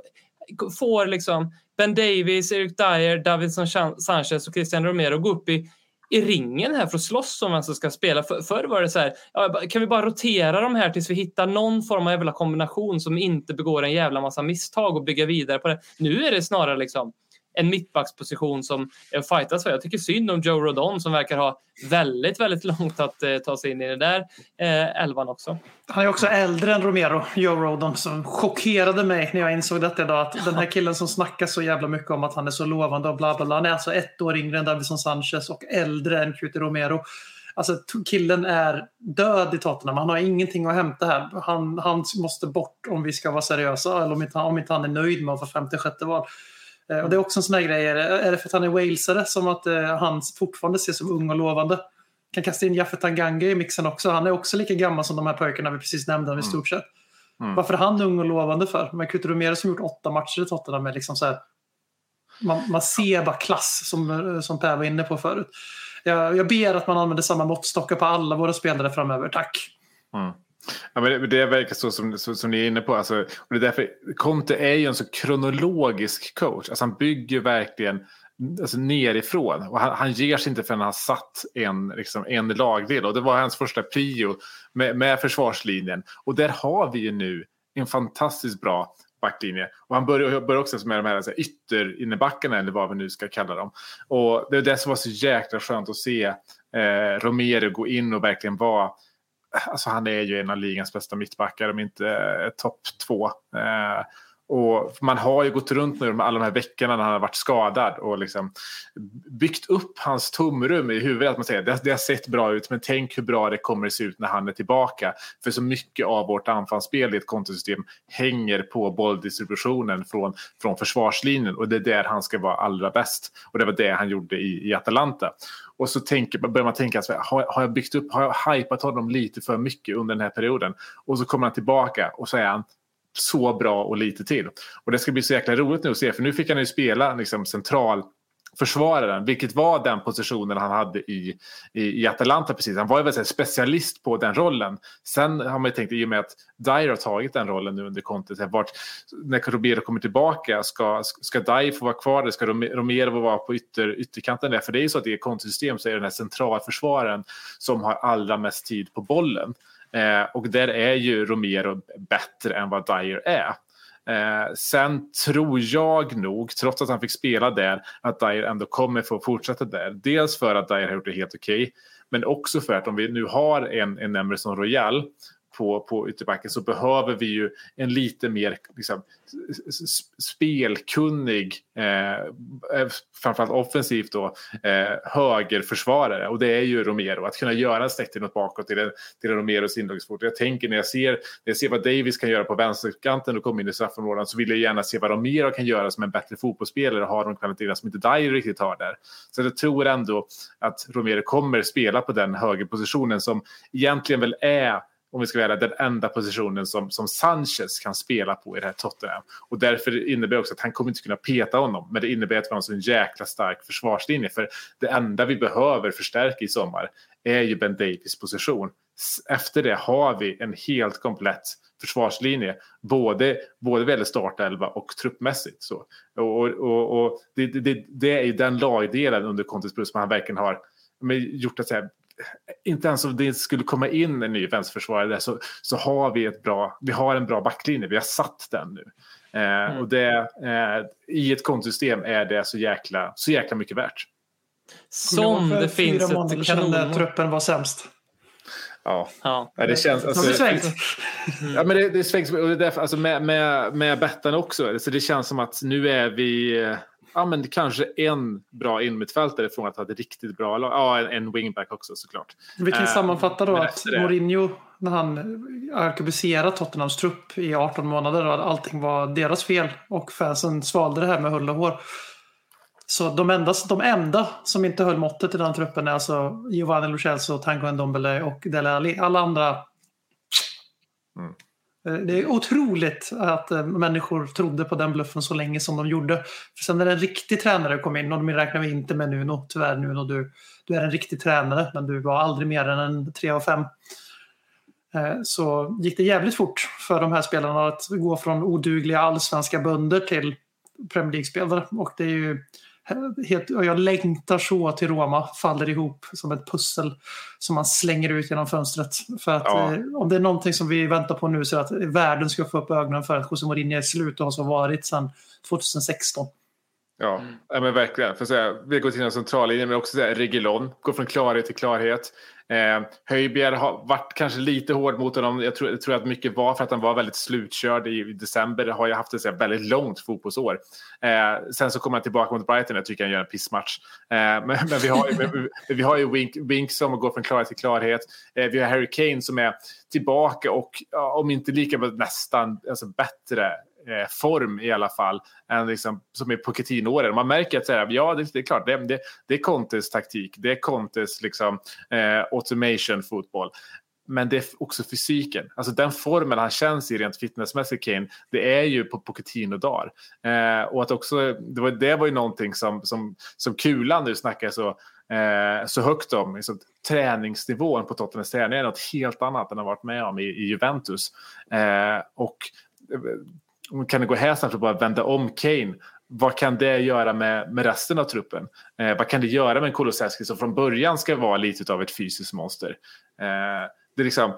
får liksom Ben Davis, Eric Dyer, Davidson Sanchez och Christian Romero gå upp i, i ringen här för att slåss om vem som ska spela. För, förr var det så här, ja, kan vi bara rotera de här tills vi hittar någon form av jävla kombination som inte begår en jävla massa misstag och bygga vidare på det. Nu är det snarare liksom en mittbacksposition som är fightas för. Jag tycker synd om Joe Rodon som verkar ha väldigt, väldigt långt att eh, ta sig in i den där eh, elvan också. Han är också äldre än Romero, Joe Rodon, som chockerade mig när jag insåg detta idag. Att den här killen som snackar så jävla mycket om att han är så lovande och bla bla bla. Han är alltså ett år yngre än Davison Sanchez och äldre än QT Romero. Alltså killen är död i Tottenham. Han har ingenting att hämta här. Han, han måste bort om vi ska vara seriösa. Eller om inte, om inte han är nöjd med att få femte, sjätte val. Eh, och det är också en sån här grej. Är det för att han är walesare som att eh, han fortfarande ses som ung och lovande? Kan kasta in Jaffe Tanganga i mixen också. Han är också lika gammal som de här pojkarna vi precis nämnde i stort sett. Mm. Varför är han ung och lovande för? Men Kuto Romero som gjort åtta matcher i Tottenham är liksom så här, man, man ser bara klass som, som Per var inne på förut. Jag, jag ber att man använder samma måttstockar på alla våra spelare framöver. Tack! Mm. Ja, men det, det verkar så som, så, som ni är inne på. Alltså, och det är därför, Conte är ju en så kronologisk coach. Alltså, han bygger verkligen alltså, nerifrån. Och han, han ger sig inte förrän han har satt en, liksom, en lagdel. Och det var hans första prio med, med försvarslinjen. Och där har vi ju nu en fantastiskt bra backlinje. Och han börjar, börjar också med de här alltså, ytterinnebackarna eller vad vi nu ska kalla dem. Och det är det som var så jäkla skönt att se eh, Romero gå in och verkligen vara alltså han är ju en av ligans bästa mittbackar, om inte eh, topp två. Eh, och man har ju gått runt nu alla de här veckorna när han har varit skadad och liksom byggt upp hans tomrum i huvudet. Att man säger det, det har sett bra ut men tänk hur bra det kommer att se ut när han är tillbaka. För så mycket av vårt anfallsspel i ett kontosystem hänger på bolldistributionen från, från försvarslinjen och det är där han ska vara allra bäst. Och det var det han gjorde i, i Atalanta. Och så tänker, börjar man tänka, alltså, har, har jag byggt upp, har jag hypat honom lite för mycket under den här perioden? Och så kommer han tillbaka och så är han så bra och lite till. Och det ska bli så jäkla roligt nu att se, för nu fick han ju spela liksom, central försvararen, vilket var den positionen han hade i, i, i Atalanta precis. Han var ju väl specialist på den rollen. Sen har man ju tänkt, i och med att Dyer har tagit den rollen nu under Conte, vart, när Romero kommer tillbaka, ska, ska Dyer få vara kvar eller ska Romero vara på ytter, ytterkanten där? För det är ju så att i ett så är det den här centralförsvararen som har allra mest tid på bollen. Eh, och där är ju Romero bättre än vad Dyer är. Eh, sen tror jag nog, trots att han fick spela där, att Dyer ändå kommer få fortsätta där. Dels för att Dyer har gjort det helt okej, okay, men också för att om vi nu har en, en Emerson Royal på, på ytterbacken så behöver vi ju en lite mer liksom, spelkunnig, eh, eh, framförallt offensivt då, eh, högerförsvarare. Och det är ju Romero. Att kunna göra en snett något bakåt till, en, till en Romeros inläggsfot. Jag tänker när jag, ser, när jag ser vad Davis kan göra på vänsterkanten och kommer in i straffområden så vill jag gärna se vad Romero kan göra som en bättre fotbollsspelare och har de kvaliteterna som inte Dyer riktigt har där. Så jag tror ändå att Romero kommer spela på den högerpositionen som egentligen väl är om vi ska vara den enda positionen som, som Sanchez kan spela på i det här Tottenham. Och därför innebär det också att han kommer inte kunna peta honom. Men det innebär att vi har en så jäkla stark försvarslinje. För det enda vi behöver förstärka i sommar är ju Ben Davis position. efter det har vi en helt komplett försvarslinje. Både, både vad gäller startelva och truppmässigt. Så. Och, och, och, och det, det- det, är ju den lagdelen under Contes Plus som han verkligen har men, gjort att säga, inte ens om det skulle komma in en ny vänsterförsvarare där så, så har vi ett bra, vi har en bra backlinje, vi har satt den nu. Eh, Och det, eh, I ett kontsystem är det så jäkla, så jäkla mycket värt. Som det finns ett när kanon... truppen var sämst. Ja, Ja. det känns... Alltså, vi svängt? Ja, men det, det svängs och det är därför, alltså med, med, med Bettan också. Så det känns som att nu är vi eh, ja, men kanske en bra innermittfältare från att ha ett riktigt bra lag. Ja, en, en wingback också såklart. Vi kan Eh, sammanfatta då att det- Mourinho, när han arkebuserade Tottenhams trupp i 18 månader och allting var deras fel och fansen svalde det här med hull och hår. Så de enda, de enda som inte höll måttet i den truppen är alltså Giovanni Lo Celso, Tango Ndombele och Dele Alli. Alla andra... Mm. Eh, det är otroligt att eh, människor trodde på den bluffen så länge som de gjorde. För sen när en riktig tränare kom in, och de räknar vi inte med Nuno, tyvärr Nuno, du, du är en riktig tränare men du var aldrig mer än en 3 av 5. Eh, så gick det jävligt fort för de här spelarna att gå från odugliga allsvenska bönder till Premier League-spelare. Och det är ju helt, jag längtar så till Roma faller ihop som ett pussel som man slänger ut genom fönstret. För att Ja. eh, om det är någonting som vi väntar på nu så är det att världen ska få upp ögonen för att José Mourinho är slut och har så varit sedan 2016. Ja, ja men verkligen. För att säga, vi går till en centrallinje men också Reguilon går från klarhet till klarhet. Eh, Höjbjerg har varit kanske lite hård mot honom. Jag tror, jag tror att mycket var för att han var väldigt slutkörd i, i december. Har ju haft ett så här, väldigt långt fotbollsår. Eh, sen så kommer han tillbaka mot Brighton. Jag tycker han gör en pissmatch. Eh, men, men vi har ju, men, vi har ju Wink, Wink som går från klarhet till klarhet. Eh, vi har Harry Kane som är tillbaka och om inte lika men nästan alltså, bättre eh, form i alla fall än liksom, som i Pochettino-åren. Man märker att så här, ja, det, det är klart, det, det, det är Contes taktik, det är Contes liksom, eh, automation fotboll. Men det är också fysiken. Alltså den formen han känns i rent fitnessmässigt, Kane, det är ju på Pochettino-dagar. Eh, och att också, det var, det var ju någonting som, som, som Kulan nu snackar så, eh, så högt om. Liksom, träningsnivån på Tottenhams träning är något helt annat än han varit med om i, i Juventus. Eh, och eh, kan det gå här snabbt att bara vända om Kane? Vad kan det göra med, med resten av truppen? Eh, vad kan det göra med en Kulusevski som från början ska vara lite av ett fysiskt monster? Eh, det, är liksom,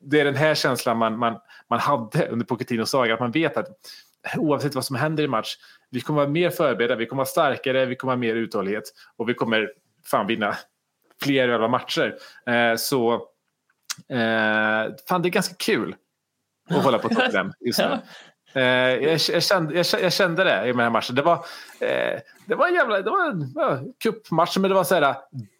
det är den här känslan man, man, man hade under Pochettinos saga, att man vet att oavsett vad som händer i match, vi kommer vara mer förberedda, vi kommer vara starkare, vi kommer ha mer uthållighet och vi kommer fan vinna fler jävla matcher. Eh, så eh, fan, det är ganska kul att hålla på Tottenham just nu. Eh, jag, jag, kände, jag, jag kände det i den här matchen. Det var, eh, det var en jävla det var en ja, cupmatch, men det var så här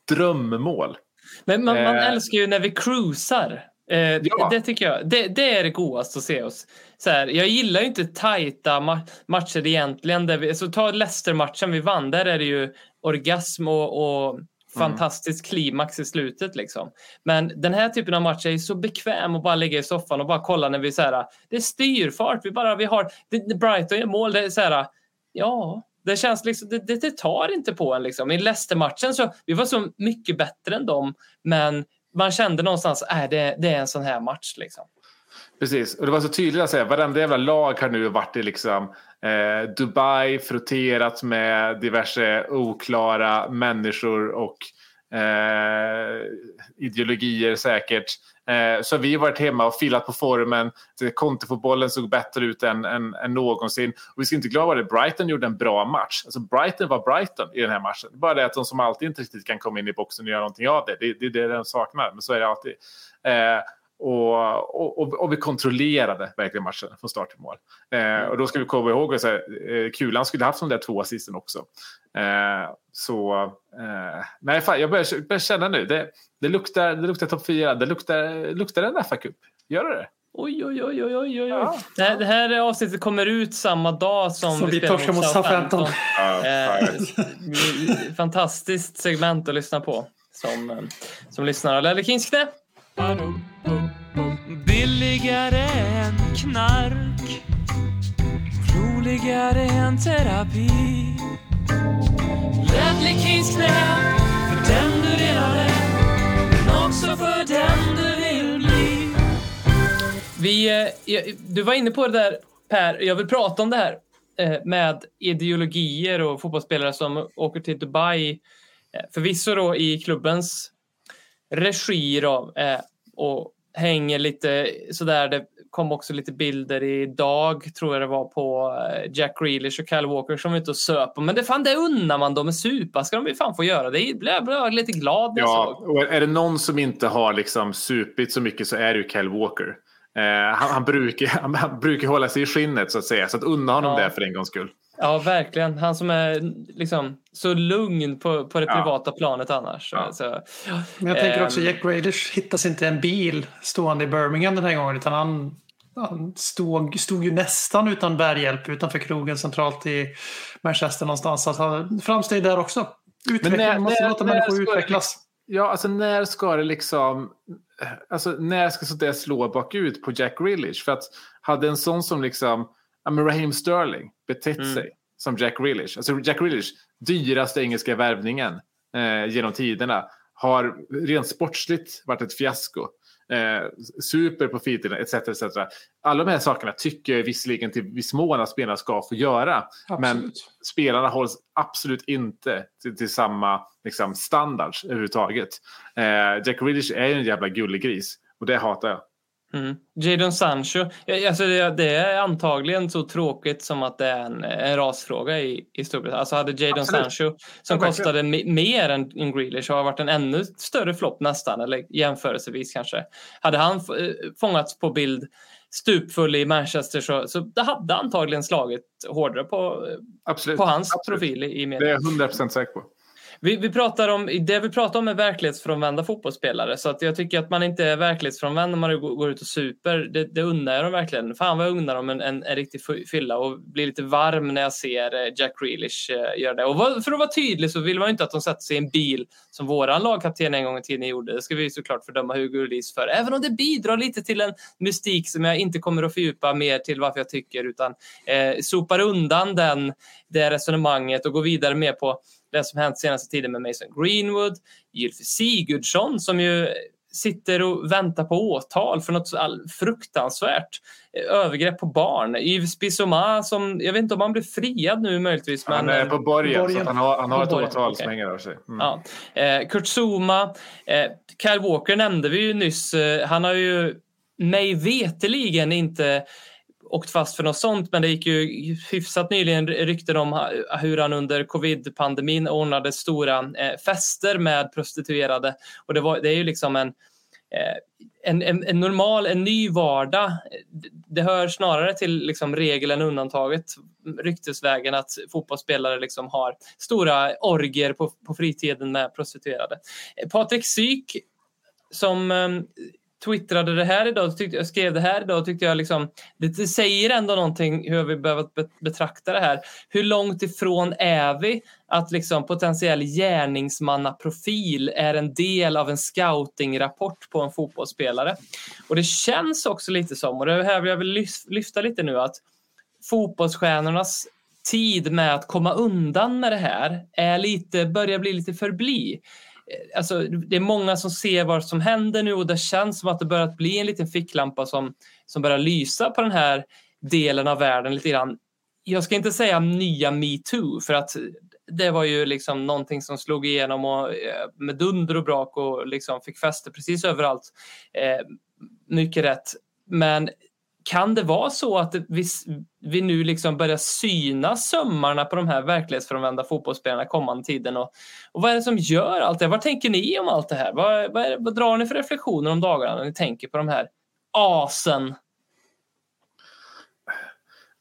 drömmål. Men man, man Eh. älskar ju när vi cruisar. Eh, Ja. det, det tycker jag. Det, det är det godaste att se oss. Så här, jag gillar ju inte tajta ma- matcher egentligen. Där vi, så ta Leicester-matchen vi vann. Där är det ju orgasm och, och fantastisk klimax i slutet. Liksom. Men den här typen av matcher är så bekväm att bara ligga i soffan och bara kolla när vi så här, det är styrfart. Vi bara, vi har, det, det Brighton gör mål. Det är så här, ja, det känns liksom, det, det, det tar inte på en liksom. I Leicester-matchen så, vi var så mycket bättre än dem, men man kände någonstans, äh, det, det är en sån här match liksom. Precis, och det var så tydligt att säga, varenda jävla lag har nu varit i liksom, eh, Dubai, frotterat med diverse oklara människor och eh, ideologier säkert. Eh, så vi har varit hemma och filat på formen. Kontofotbollen såg bättre ut än, än, än någonsin. Och vi ska inte glömma det, Brighton gjorde en bra match. Alltså Brighton var Brighton i den här matchen. Bara det att de som alltid inte riktigt kan komma in i boxen och göra någonting av det. Det, det är det de saknar, men så är det alltid. Eh, och, och, och vi kontrollerade verkligen matchen från start till mål. Eh, och då ska vi komma ihåg att eh, Kulan skulle haft de där två assisten också. Eh, så eh, nej, fan, jag börjar, börjar känna nu, det, det luktar, det luktar topp fyra, det luktar, luktar en FA-cup. Gör det det? Oj, oj, oj, oj, oj, oj. Ja. Det, här, det här avsnittet kommer ut samma dag som, Som vi spelar torskar mot Southampton. Eh, fantastiskt segment att lyssna på som, eh, som lyssnar. Lelle Kings knä. Billigare än knark. Roligare än terapi. Ledley Kings knä För den du redan är Men också för den du vill Vi, eh, du var inne på det där Per, jag vill prata om det här eh, med ideologier och fotbollsspelare som åker till Dubai. Eh, förvisso då i klubbens regi då, eh, och hänger lite sådär. Det kom också lite bilder idag, tror jag det var, på eh, Jack Grealish och Kyle Walker som var ute och söp. Men det, fan, det unnar man dem. Supa ska de ju fan få göra. Det blev jag lite glad när jag Ja, såg. och är det någon som inte har liksom supit så mycket så är det ju Kyle Walker. Eh, han, han, brukar, han, han brukar hålla sig i skinnet så att säga. Så att unna honom Ja. det för en gångs skull. Ja, verkligen. Han som är liksom så lugn på, på det Ja. privata planet annars. Ja. Så, Men jag tänker också Ehm. Jack Grealish hittas inte en bil stående i Birmingham den här gången utan han, han stod, stod ju nästan utan bärhjälp utanför krogen centralt i Manchester någonstans. Så att han, framsteg där också. Utveckling, när- man måste när- låta när människor det utvecklas. Ja, alltså när ska det liksom... Alltså när ska så det slå bakut på Jack Grealish? För att hade en sån som liksom... Ja, men Raheem Sterling betett Mm. sig som Jack Grealish. Alltså Jack Grealish, dyraste engelska värvningen eh, genom tiderna, har rent sportsligt varit ett fiasko. Eh, super på fritiden, etc, etc. Alla de här sakerna tycker jag visserligen till viss mån att spelarna ska få göra. Men Absolut. spelarna hålls absolut inte till, till samma liksom, standards överhuvudtaget. Eh, Jack Grealish är ju en jävla gullig gris och det hatar jag. Mm. Jadon Sancho, alltså det, det är antagligen så tråkigt som att det är en, en rasfråga i, i Storbritannien. Alltså hade Jadon Absolut. Sancho, som Ja, kostade me- mer än, än Grealish, har varit en ännu större flopp nästan, eller jämförelsevis kanske. Hade han eh, fångats på bild stupfull i Manchester så, så det hade antagligen slagit hårdare på, Absolut. på hans Absolut. profil i, i Det media. är jag 100% säker på. Vi, vi pratar om, det vi pratar om är verklighetsfrånvända fotbollsspelare. Så att jag tycker att man inte är verklighetsfrånvänd när man går ut och super. Det, det unnar jag dem verkligen. Fan vad jag unnar dem en, en, en riktig fylla och blir lite varm när jag ser eh, Jack Grealish eh, göra det. Och för att vara tydlig så vill man ju inte att de sätter sig i en bil som våran lagkapten en gång i tiden gjorde. Det ska vi såklart fördöma Hugo Lloris för. Även om det bidrar lite till en mystik som jag inte kommer att fördjupa mer till varför jag tycker utan eh, sopar undan den, det resonemanget och går vidare mer på det som hänt senaste tiden med Mason Greenwood, Gylfi Sigurdsson som ju sitter och väntar på åtal för något så fruktansvärt eh, övergrepp på barn. Yves Bissouma som, jag vet inte om han blir friad nu möjligtvis. Han men, är på borgen, så borgen. att han har, han har ett borgen, åtal okej. som hänger över sig. Mm. Ja. Eh, Kurt Zuma, eh, Kyle Walker nämnde vi ju nyss. Eh, han har ju mig veteligen inte åkt fast för något sånt men det gick ju hyfsat nyligen rykten om hur han under covid-pandemin ordnade stora eh, fester med prostituerade. Och det, var, det är ju liksom en, eh, en, en, en normal, en ny vardag. Det- hör snarare till liksom regeln än undantaget ryktesvägen att fotbollsspelare liksom har stora orger på, på fritiden med prostituerade. Eh, Patrik Syk som eh, twittrade det här idag, tyckte, jag skrev det här idag, tyckte jag liksom, det, säger ändå någonting hur vi behöver betrakta det här. Hur långt ifrån är vi att liksom potentiell gärningsmannaprofil är en del av en scoutingrapport på en fotbollsspelare? Och det känns också lite som, och det är här jag vill lyfta lite nu, att fotbollsstjärnornas tid med att komma undan med det här är lite, börjar bli lite förbi. Eh, alltså, det är många som ser vad som händer nu och det känns som att det börjat bli en liten ficklampa som, som börjar lysa på den här delen av världen lite grann. Jag ska inte säga nya metoo för att det var ju liksom någonting som slog igenom och, eh, med dunder och brak och liksom fick fäste precis överallt. Eh, mycket rätt. Men kan det vara så att vi, vi nu liksom börjar syna sömmarna på de här verklighetsfrånvända fotbollsspelarna kommande tiden? Och, och vad är det som gör allt det här? Vad tänker ni om allt det här? Vad, vad, är, vad drar ni för reflektioner om dagarna när ni tänker på de här asen?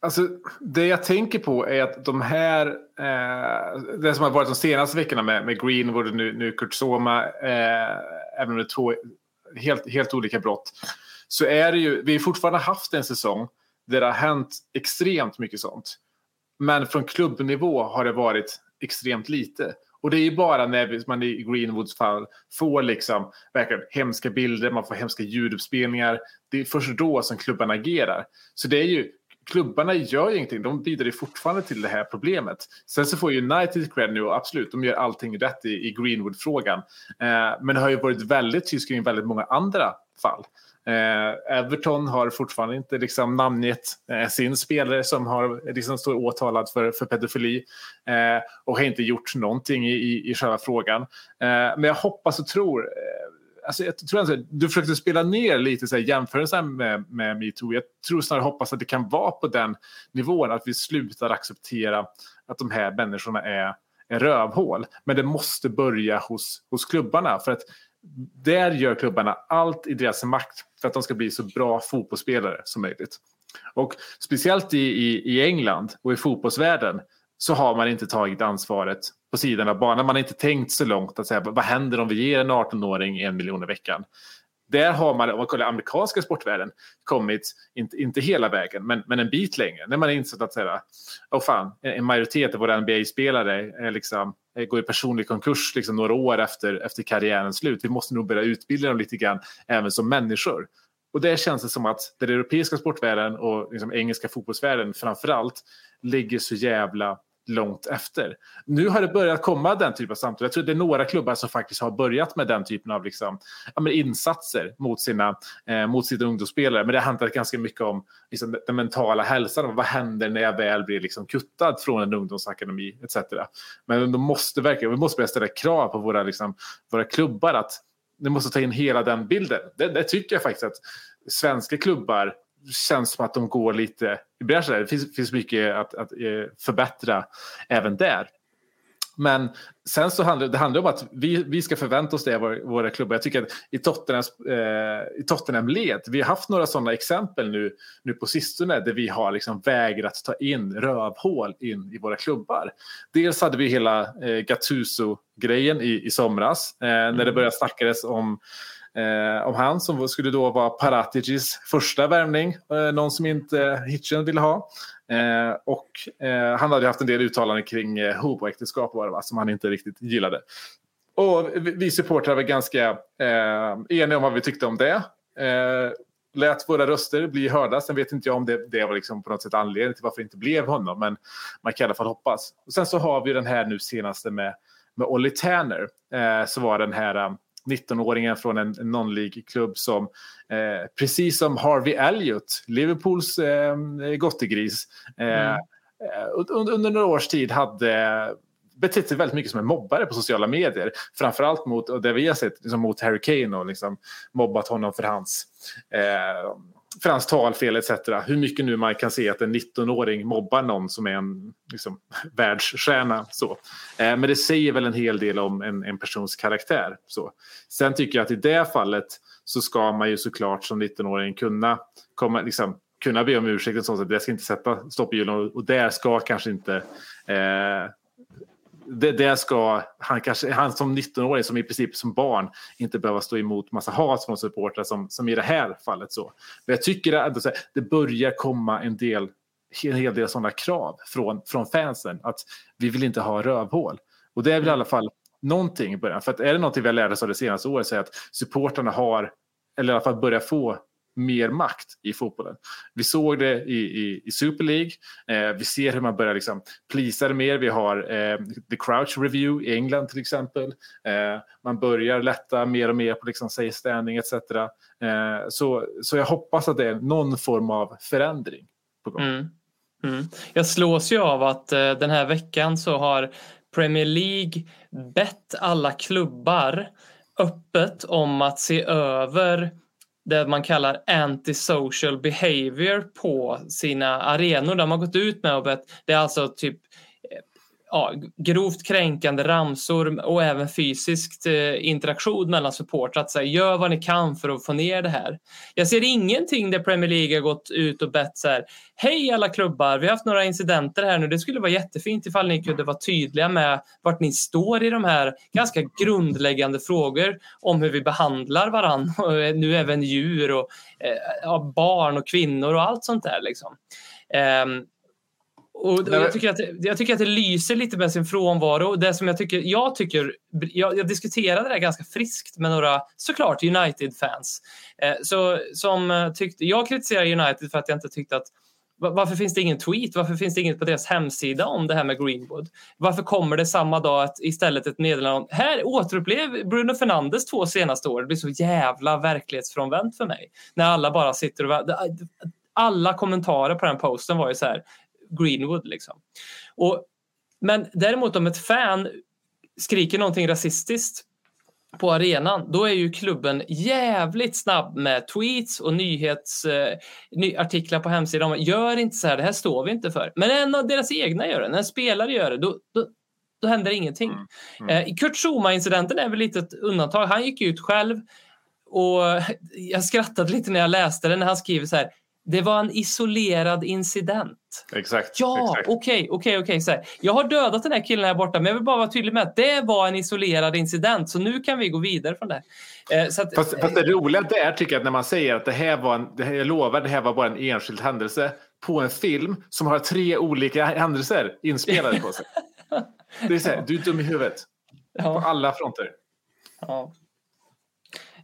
Alltså, det jag tänker på är att de här, eh, det som har varit de senaste veckorna med, med Greenwood och nu, nu Kurt Soma, eh, även om det är två helt, helt olika brott, så är det ju, vi har fortfarande haft en säsong där det har hänt extremt mycket sånt. Men från klubbnivå har det varit extremt lite. Och det är ju bara när man i Greenwoods fall får liksom verkligen hemska bilder, man får hemska ljuduppspelningar. Det är först då som klubbarna agerar. Så det är ju, klubbarna gör ju ingenting, de bidrar ju fortfarande till det här problemet. Sen så får United cred nu och absolut, de gör allting rätt i, i Greenwood-frågan. Eh, men det har ju varit väldigt tyst kring väldigt många andra fall. Eh, Everton har fortfarande inte liksom namngett eh, sin spelare som har, liksom, står åtalad för, för pedofili eh, och har inte gjort någonting i, i, i själva frågan. Eh, men jag hoppas och tror eh, Alltså jag tror att du försökte spela ner lite så här, jämförelsen med, med metoo. Jag tror snarare hoppas att det kan vara på den nivån att vi slutar acceptera att de här människorna är, är rövhål. Men det måste börja hos, hos klubbarna. För att där gör klubbarna allt i deras makt för att de ska bli så bra fotbollsspelare som möjligt. Och speciellt i, i, i England och i fotbollsvärlden så har man inte tagit ansvaret på sidan av banan. Man har inte tänkt så långt att säga vad händer om vi ger en 18-åring en miljon i veckan? Där har man, om man kollar amerikanska sportvärlden, kommit, inte, inte hela vägen, men, men en bit längre. När man har insett att säga, oh fan, en majoritet av våra NBA-spelare liksom, eh, går i personlig konkurs liksom, några år efter, efter karriärens slut. Vi måste nog börja utbilda dem lite grann även som människor. Och det känns det som att den europeiska sportvärlden och liksom engelska fotbollsvärlden framför allt ligger så jävla långt efter. Nu har det börjat komma den typen av samtal. Jag tror det är några klubbar som faktiskt har börjat med den typen av liksom, ja, insatser mot sina, eh, mot sina ungdomsspelare. Men det handlar ganska mycket om liksom, den mentala hälsan. Vad händer när jag väl blir liksom, kuttad från en ungdomsakademi etc. Men de måste verkligen, vi måste börja ställa krav på våra, liksom, våra klubbar att de måste ta in hela den bilden. Det, det tycker jag faktiskt att svenska klubbar känns som att de går lite i bräschen. Det finns, finns mycket att, att eh, förbättra även där. Men sen så handlar det handlar om att vi, vi ska förvänta oss det av våra, våra klubbar. Jag tycker att i eh, i Tottenham led, vi har haft några sådana exempel nu, nu på sistone där vi har liksom vägrat ta in rövhål in i våra klubbar. Dels hade vi hela eh, Gattuso-grejen i, i somras eh, när det mm. började snackas om eh, om han som skulle då vara Paraticis första värvning. Eh, någon som inte Hitchen ville ha. Eh, och eh, han hade haft en del uttalanden kring eh, homoäktenskap som han inte riktigt gillade. Och vi supportrar var ganska eh, eniga om vad vi tyckte om det. Eh, lät våra röster bli hörda. Sen vet inte jag om det, det var liksom på något sätt anledningen till varför det inte blev honom. Men man kan i alla fall hoppas. Och sen så har vi den här nu senaste med, med Olli Tanner. Eh, så var den här eh, 19-åringen från en, non-League-klubb som eh, precis som Harvey Elliott, Liverpools eh, gottegris, eh, mm. Eh, under, under några års tid hade betett sig väldigt mycket som en mobbare på sociala medier. Framförallt mot, och det vi har sett, liksom mot Harry Kane och liksom mobbat honom för hans eh, för hans talfel etc. Hur mycket nu man kan se att en 19-åring mobbar någon som är en liksom, världsstjärna. Så. Eh, men det säger väl en hel del om en, en persons karaktär. Så. Sen tycker jag att i det fallet så ska man ju såklart som 19-åring kunna, komma, liksom, kunna be om ursäkt. Det ska inte sätta stopp i hjulen och där ska kanske inte eh, det, det ska han, kanske, han som 19-åring, som i princip som barn, inte behöva stå emot massa hat från supportrar som, som i det här fallet. så. Men jag tycker att det börjar komma en del en hel del sådana krav från, från fansen. Att vi vill inte ha rövhål. Och det är väl i alla fall någonting i början. För att är det någonting vi har lärt oss av det senaste året så är att supportrarna har, eller i alla fall börjar få mer makt i fotbollen. Vi såg det i, i, i Super League. Eh, vi ser hur man börjar liksom plisa det mer. Vi har eh, The Crouch Review i England till exempel. Eh, man börjar lätta mer och mer på liksom, say standing etc. Eh, så, så jag hoppas att det är någon form av förändring på gång. Mm. Mm. Jag slås ju av att eh, den här veckan så har Premier League bett alla klubbar öppet om att se över det man kallar antisocial behavior på sina arenor. Där man gått ut med att det är alltså typ ja, grovt kränkande ramsor och även fysisk eh, interaktion mellan supportrar. Att säga, gör vad ni kan för att få ner det här. Jag ser ingenting där Premier League har gått ut och bett så här. Hej alla klubbar, vi har haft några incidenter här nu. Det skulle vara jättefint ifall ni kunde vara tydliga med vart ni står i de här ganska grundläggande frågor om hur vi behandlar varandra. Eh, nu även djur och eh, barn och kvinnor och allt sånt där. Liksom. Um, och, jag, tycker att, jag tycker att det lyser lite med sin frånvaro. Det som jag tycker, jag, tycker jag, jag diskuterade det här ganska friskt med några, såklart, United-fans. Eh, så, som tyckte, jag kritiserar United för att jag inte tyckte att Va- Varför finns det ingen tweet? Varför finns det inget på deras hemsida om det här med Greenwood? Varför kommer det samma dag att istället ett meddelande om här återupplev Bruno Fernandes två senaste år. Det blir så jävla verklighetsfrånvänt för mig. När alla bara sitter och... Alla kommentarer på den posten var ju så här Greenwood liksom. Och, men däremot om ett fan skriker någonting rasistiskt på arenan, då är ju klubben jävligt snabb med tweets och nyhets, eh, på hemsidan. Gör inte så här, det här står vi inte för. Men en av deras egna gör det, när en spelare gör det, då, då, då händer ingenting. Eh, Kurt Zuma-incidenten är väl lite ett undantag. Han gick ut själv och jag skrattade lite när jag läste det när han skriver så här. Det var en isolerad incident. Exakt. Ja, okej, okej, okej. Jag har dödat den här killen här borta, men jag vill bara vara tydlig med att det var en isolerad incident. Så nu kan vi gå vidare från det. Eh, så att, Fast, fast det roliga där tycker jag att när man säger att det här var en, det här, jag lovar, det här var bara en enskild händelse på en film som har tre olika händelser inspelade på sig. Det är så här, du är dum i huvudet. På ja, alla fronter. ja.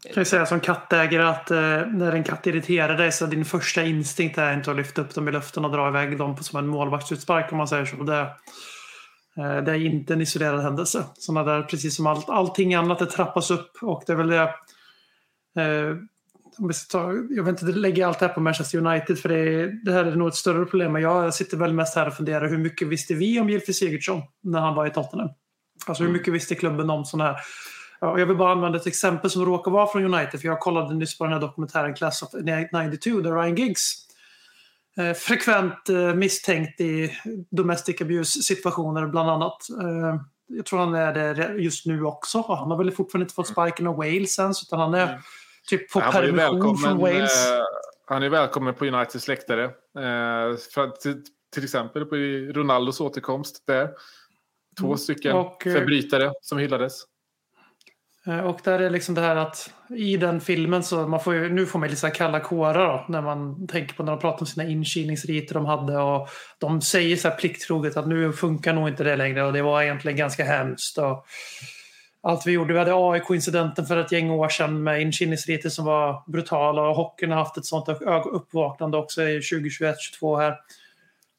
Jag kan ju säga som kattägare att eh, när en katt irriterar dig så din första instinkt är inte att lyfta upp dem i luften och dra iväg dem på, som en målvaktsutspark om man säger så. Det, eh, det är inte en isolerad händelse. Såna där, precis som allt, allting annat, det trappas upp och det är väl det. Eh, om vi ska ta, jag vill inte lägga allt det här på Manchester United för det, är, det här är nog ett större problem. Men jag sitter väl mest här och funderar hur mycket visste vi om Gylfi Sigurdsson när han var i Tottenham? Alltså hur mycket visste klubben om sådana här Ja, jag vill bara använda ett exempel som råkar vara från United. För jag kollade nyss på den här dokumentären Class of 92 där Ryan Giggs eh, frekvent eh, misstänkt i domestic abuse-situationer bland annat. Eh, jag tror han är det just nu också. Han har väl fortfarande inte fått sparken av Wales ens utan han är typ på permission från Wales. eh, han är välkommen på Uniteds läktare. Eh, för till, till exempel på Ronaldos återkomst där. Två Mm. stycken Och, eh, förbrytare som hyllades. Eh, och där är liksom det här att i den filmen så man får ju, nu får man lite så kalla kårar då, när man tänker på när de pratar om sina inkilningsriter de hade och de säger så här plikttroget att nu funkar nog inte det längre och det var egentligen ganska hemskt. Och allt vi gjorde, vi hade AIK-incidenten för ett gäng år sedan med inkilningsriter som var brutala och hockeyn har haft ett sånt uppvaknande också i 2021-22 här.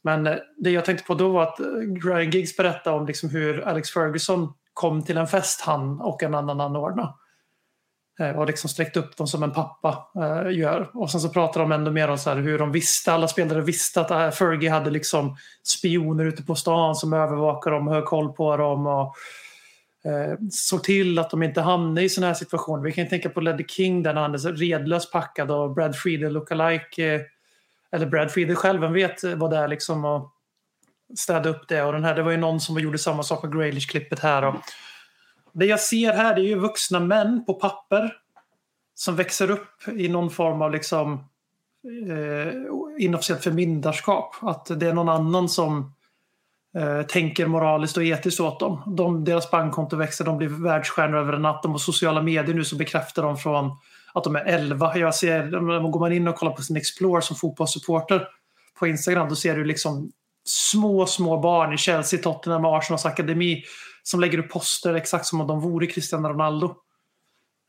Men eh, det jag tänkte på då var att eh, Ryan Giggs berättade om liksom hur Alex Ferguson kom till en fest han och en annan anordnade. Eh, och liksom sträckt upp dem som en pappa eh, gör. Och sen så pratar de ändå mer om så här hur de visste, alla spelare visste att eh, Fergie hade liksom spioner ute på stan som övervakar dem, höll koll på dem och eh, såg till att de inte hamnade i sådana här situationer. Vi kan ju tänka på Leddy King där han är så redlöst packad och Brad Friedel lookalike eh, eller Brad Friedel själv, vem vet vad det är liksom och städa upp det. Och den här, det var ju någon som gjorde samma sak med Graylish-klippet här. Och det jag ser här det är ju vuxna män på papper som växer upp i någon form av liksom eh, inofficiellt förmyndarskap. Att det är någon annan som eh, tänker moraliskt och etiskt åt dem. De, deras bankkonto växer, de blir världsstjärnor över en natt. De har sociala medier nu som bekräftar dem från att de är 11. Jag ser, går man in och kollar på sin Explore som fotbollssupporter på Instagram, då ser du liksom små, små barn i Chelsea, Tottenham och Arsenals akademi som lägger upp poster exakt som om de vore Cristiano Ronaldo.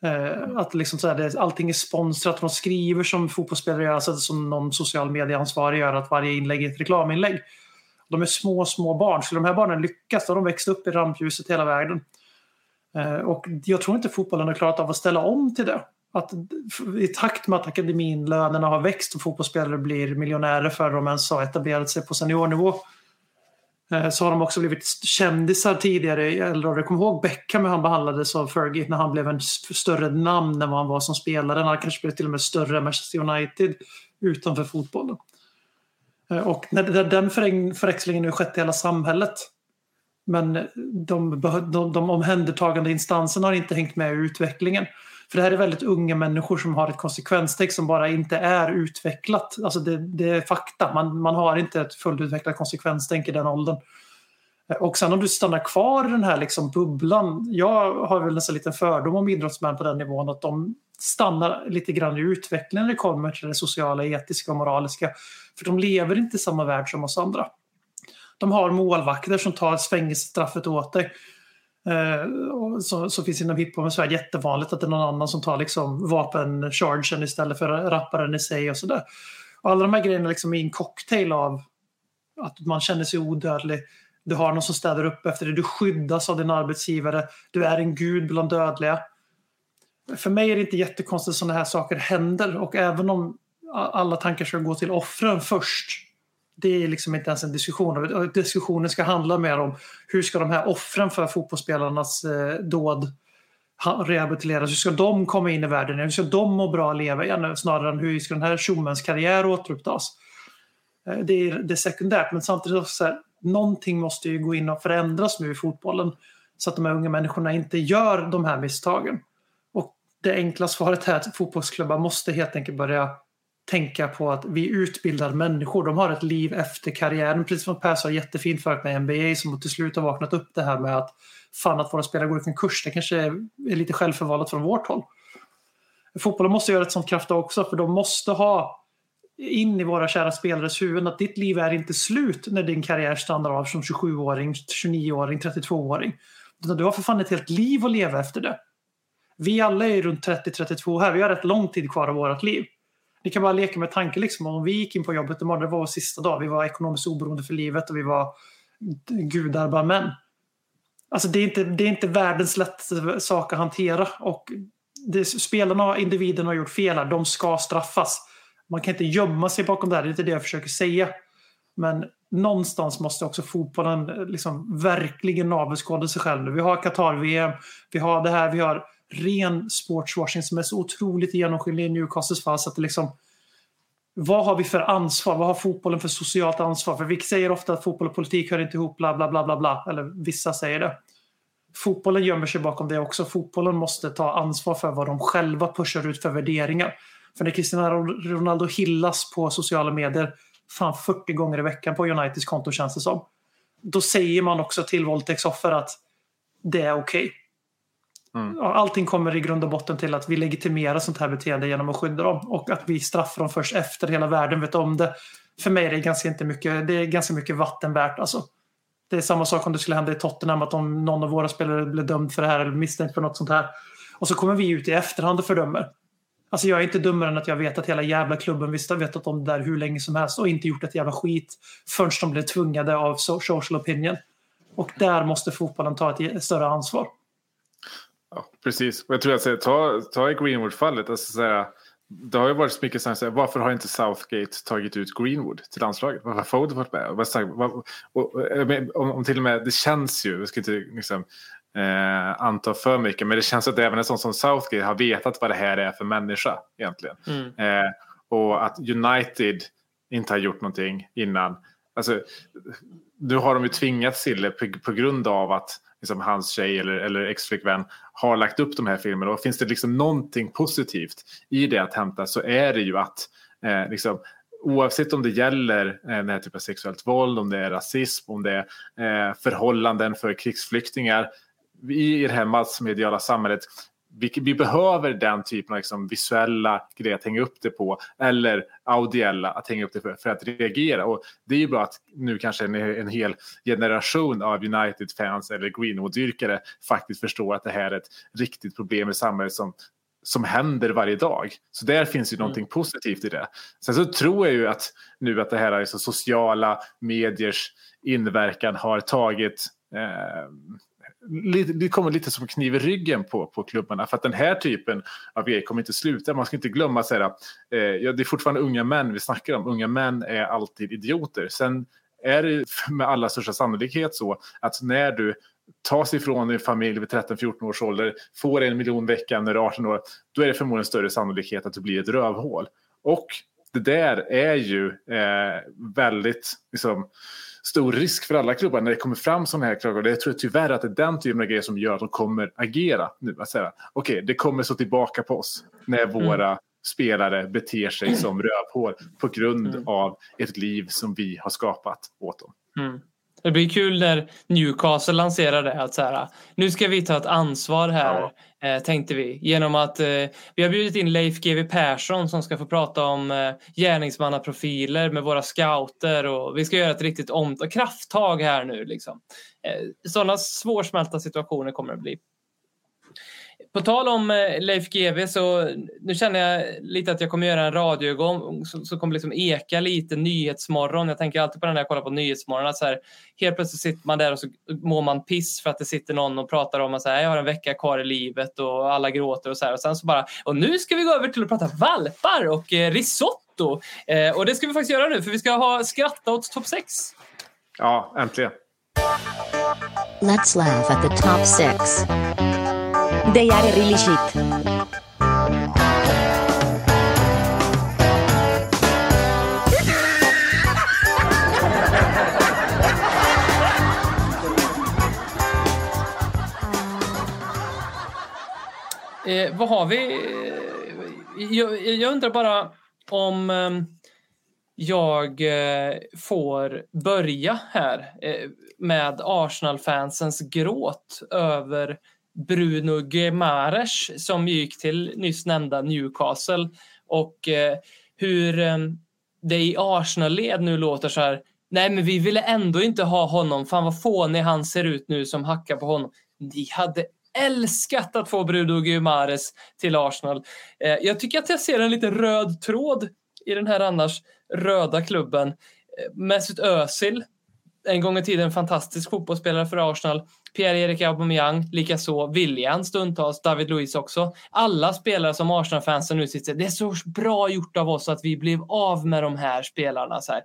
Eh, att liksom så här, det, allting är sponsrat, de skriver som fotbollsspelare gör, alltså som någon social medieansvarig gör, att varje inlägg är ett reklaminlägg. De är små, små barn. Skulle de här barnen lyckas, då har de växt upp i rampljuset hela vägen. Eh, och jag tror inte fotbollen har klarat av att ställa om till det. Att I takt med att akademinlönerna har växt och fotbollsspelare blir miljonärer för de ens har etablerat sig på seniornivå eh, så har de också blivit kändisar tidigare i äldre år. Jag kommer ihåg Beckham hur han behandlades av Fergie när han blev en större namn än vad han var som spelare. Han kanske blev till och med större än Manchester United utanför fotbollen. Eh, och när den förväxlingen nu skett i hela samhället. Men de, de, de omhändertagande instanserna har inte hängt med i utvecklingen. För det här är väldigt unga människor som har ett konsekvenstänk som bara inte är utvecklat. Alltså det, det är fakta. Man, man har inte ett fullutvecklat konsekvenstänk i den åldern. Eh, och sen om du stannar kvar i den här liksom bubblan. Jag har väl nästan lite fördom om idrottsmän på den nivån. Att de stannar lite grann i utvecklingen när det kommer till det sociala, etiska och moraliska. För de lever inte i samma värld som oss andra. De har målvakter som tar fängelsestraffet åt dig. Eh, så, så finns inom hiphopen, så är det jättevanligt att det är någon annan som tar liksom vapenchargen istället för rapparen i sig och sådär. Och alla de här grejerna liksom är en cocktail av att man känner sig odödlig. Du har någon som städar upp efter dig. Du skyddas av din arbetsgivare. Du är en gud bland dödliga. För mig är det inte jättekonstigt att sådana här saker händer. Och även om alla tankar ska gå till offren först. Det är liksom inte ens en diskussion. Diskussionen ska handla mer om hur ska de här offren för fotbollsspelarnas eh, dåd rehabiliteras? Hur ska de komma in i världen? Hur ska de må bra och leva igen? Snarare än hur ska den här tjommens karriär återupptas? Eh, det är, det är sekundärt, men samtidigt så här, någonting måste ju gå in och förändras nu i fotbollen så att de här unga människorna inte gör de här misstagen. Och det enkla svaret är att fotbollsklubbar måste helt enkelt börja tänka på att vi utbildar människor. De har ett liv efter karriären. Precis som Per sa jättefint förut med NBA som till slut har vaknat upp det här med att fan att våra spelare går i konkurs. Det kanske är lite självförvållat från vårt håll. Fotbollen måste göra ett sånt krafttag också för de måste ha in i våra kära spelares huvuden att ditt liv är inte slut när din karriär stannar av som 27-åring, 29-åring, 32-åring. Du har för fan ett helt liv att leva efter det. Vi alla är runt 30-32 här, vi har rätt lång tid kvar av vårt liv. Ni kan bara leka med tanken liksom, om vi gick in på jobbet imorgon, det var vår sista dag, vi var ekonomiskt oberoende för livet och vi var gudar bara män. Alltså det är, inte, det är inte världens lättaste sak att hantera och det, spelarna och individerna har gjort fel här, de ska straffas. Man kan inte gömma sig bakom det här, det är inte det jag försöker säga. Men någonstans måste också fotbollen liksom verkligen navelskåda sig själv nu. Vi har Qatar-VM, vi har det här, vi har ren sportswashing som är så otroligt genomskinlig i Newcastles fall. Så att det liksom, vad har vi för ansvar? Vad har fotbollen för socialt ansvar? För vi säger ofta att fotboll och politik hör inte ihop, bla bla bla bla bla. Eller vissa säger det. Fotbollen gömmer sig bakom det också. Fotbollen måste ta ansvar för vad de själva pushar ut för värderingar. För när Cristiano Ronaldo hillas på sociala medier fan 40 gånger i veckan på Uniteds konto känns det som. Då säger man också till våldtäktsoffer att det är okej. Okay. Mm. Allting kommer i grund och botten till att vi legitimerar sånt här beteende genom att skydda dem och att vi straffar dem först efter hela världen vet om det. För mig är det ganska, inte mycket, det är ganska mycket vatten värt. Alltså. Det är samma sak om det skulle hända i Tottenham att om någon av våra spelare blir dömd för det här eller misstänkt för något sånt här. Och så kommer vi ut i efterhand och fördömer. Alltså jag är inte dummare än att jag vet att hela jävla klubben visst har vetat om det där hur länge som helst och inte gjort ett jävla skit förrän de blev tvungade av social opinion. Och där måste fotbollen ta ett större ansvar. Ja, precis. Och jag tror att ta, ta Greenwood-fallet. Alltså, det har ju varit så mycket så här, varför har inte Southgate tagit ut Greenwood till landslaget? Varför har Foden varit med? Och, och, och, om, om till och med, det känns ju, jag ska inte liksom, eh, anta för mycket, men det känns att även en sån som Southgate har vetat vad det här är för människa egentligen. Mm. Eh, och att United inte har gjort någonting innan. Alltså, nu har de ju tvingats till det på, på grund av att liksom, hans tjej eller, eller exflickvän har lagt upp de här filmerna. Och finns det liksom någonting positivt i det att hämta så är det ju att eh, liksom, oavsett om det gäller eh, den här typen av sexuellt våld, om det är rasism, om det är eh, förhållanden för krigsflyktingar i det här massmediala samhället vi, vi, behöver den typen av liksom visuella grejer att hänga upp det på eller audiella att hänga upp det för, för att reagera. Och det är ju bra att nu kanske en, en hel generation av United-fans eller Greenwood-dyrkare faktiskt förstår att det här är ett riktigt problem i samhället som, som händer varje dag. Så där finns ju mm. någonting positivt i det. Sen så tror jag ju att nu att det här alltså sociala mediers inverkan har tagit eh, det kommer lite som kniv i ryggen på, på klubbarna. För att den här typen av grejer kommer inte sluta. Man ska inte glömma att eh, ja, det är fortfarande unga män vi snackar om. Unga män är alltid idioter. Sen är det med alla största sannolikhet så att när du tas ifrån din familj vid 13-14 års ålder, får en miljon veckan när du är 18 år, då är det förmodligen större sannolikhet att du blir ett rövhål. Och det där är ju eh, väldigt liksom, stor risk för alla klubbar när det kommer fram sådana här klagomål. Jag tror tyvärr att det är den typen av grejer som gör att de kommer agera nu. Att säga, okej, okay, det kommer så tillbaka på oss när mm. våra mm. spelare beter sig som rövhål på grund mm. av ett liv som vi har skapat åt dem. Mm. Det blir kul när Newcastle lanserar det. Att så här, nu ska vi ta ett ansvar här, ja. eh, tänkte vi. Genom att eh, vi har bjudit in Leif GW Persson som ska få prata om eh, gärningsmannaprofiler med våra scouter. Och vi ska göra ett riktigt om krafttag här nu. Liksom. Eh, sådana svårsmälta situationer kommer det bli. På tal om eh, Leif GW så nu känner jag lite att jag kommer göra en radiogång som, som kommer liksom eka lite Nyhetsmorgon. Jag tänker alltid på den när jag kollar på Nyhetsmorgon. Att så här, helt plötsligt sitter man där och så mår man piss för att det sitter någon och pratar om att så här, jag har en vecka kvar i livet och alla gråter och så här. Och sen så bara, och nu ska vi gå över till att prata valpar och eh, risotto. Eh, och det ska vi faktiskt göra nu för vi ska ha skratta åt topp 6. Ja, äntligen. Let's laugh at the top six. They are really shit. Eh, eh vad har vi? Eh, jag, jag undrar bara om eh, jag eh, får börja här eh, med Arsenal-fansens gråt över Bruno Gemares som gick till nyss nämnda Newcastle och eh, hur eh, det i Arsenal-led nu låter så här Nej, men vi ville ändå inte ha honom. Fan vad fånig han ser ut nu som hackar på honom. Ni hade älskat att få Bruno Guimares till Arsenal. Eh, jag tycker att jag ser en liten röd tråd i den här annars röda klubben. Eh, Mesut Özil, en gång i tiden fantastisk fotbollsspelare för Arsenal. Pierre-Erik Aubameyang, likaså William stundtals, David Luiz också. Alla spelare som Arsenal-fansen nu sitter det är så bra gjort av oss att vi blev av med de här spelarna. Så här.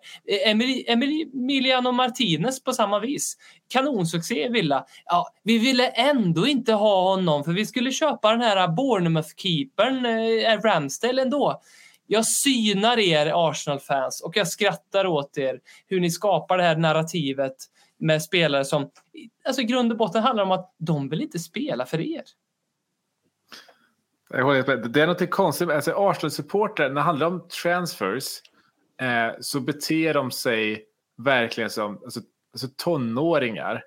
Emil- Emiliano Martinez på samma vis. Kanonsuccé i Villa. Ja, vi ville ändå inte ha honom för vi skulle köpa den här Bournemouth-keepern eh, Ramsdale ändå. Jag synar er Arsenal-fans och jag skrattar åt er hur ni skapar det här narrativet med spelare som alltså i grund och botten handlar om att de vill inte spela för er. Jag håller med. Det är något konstigt med alltså Arsenal-supportrar, när det handlar om transfers eh, så beter de sig verkligen som alltså, alltså tonåringar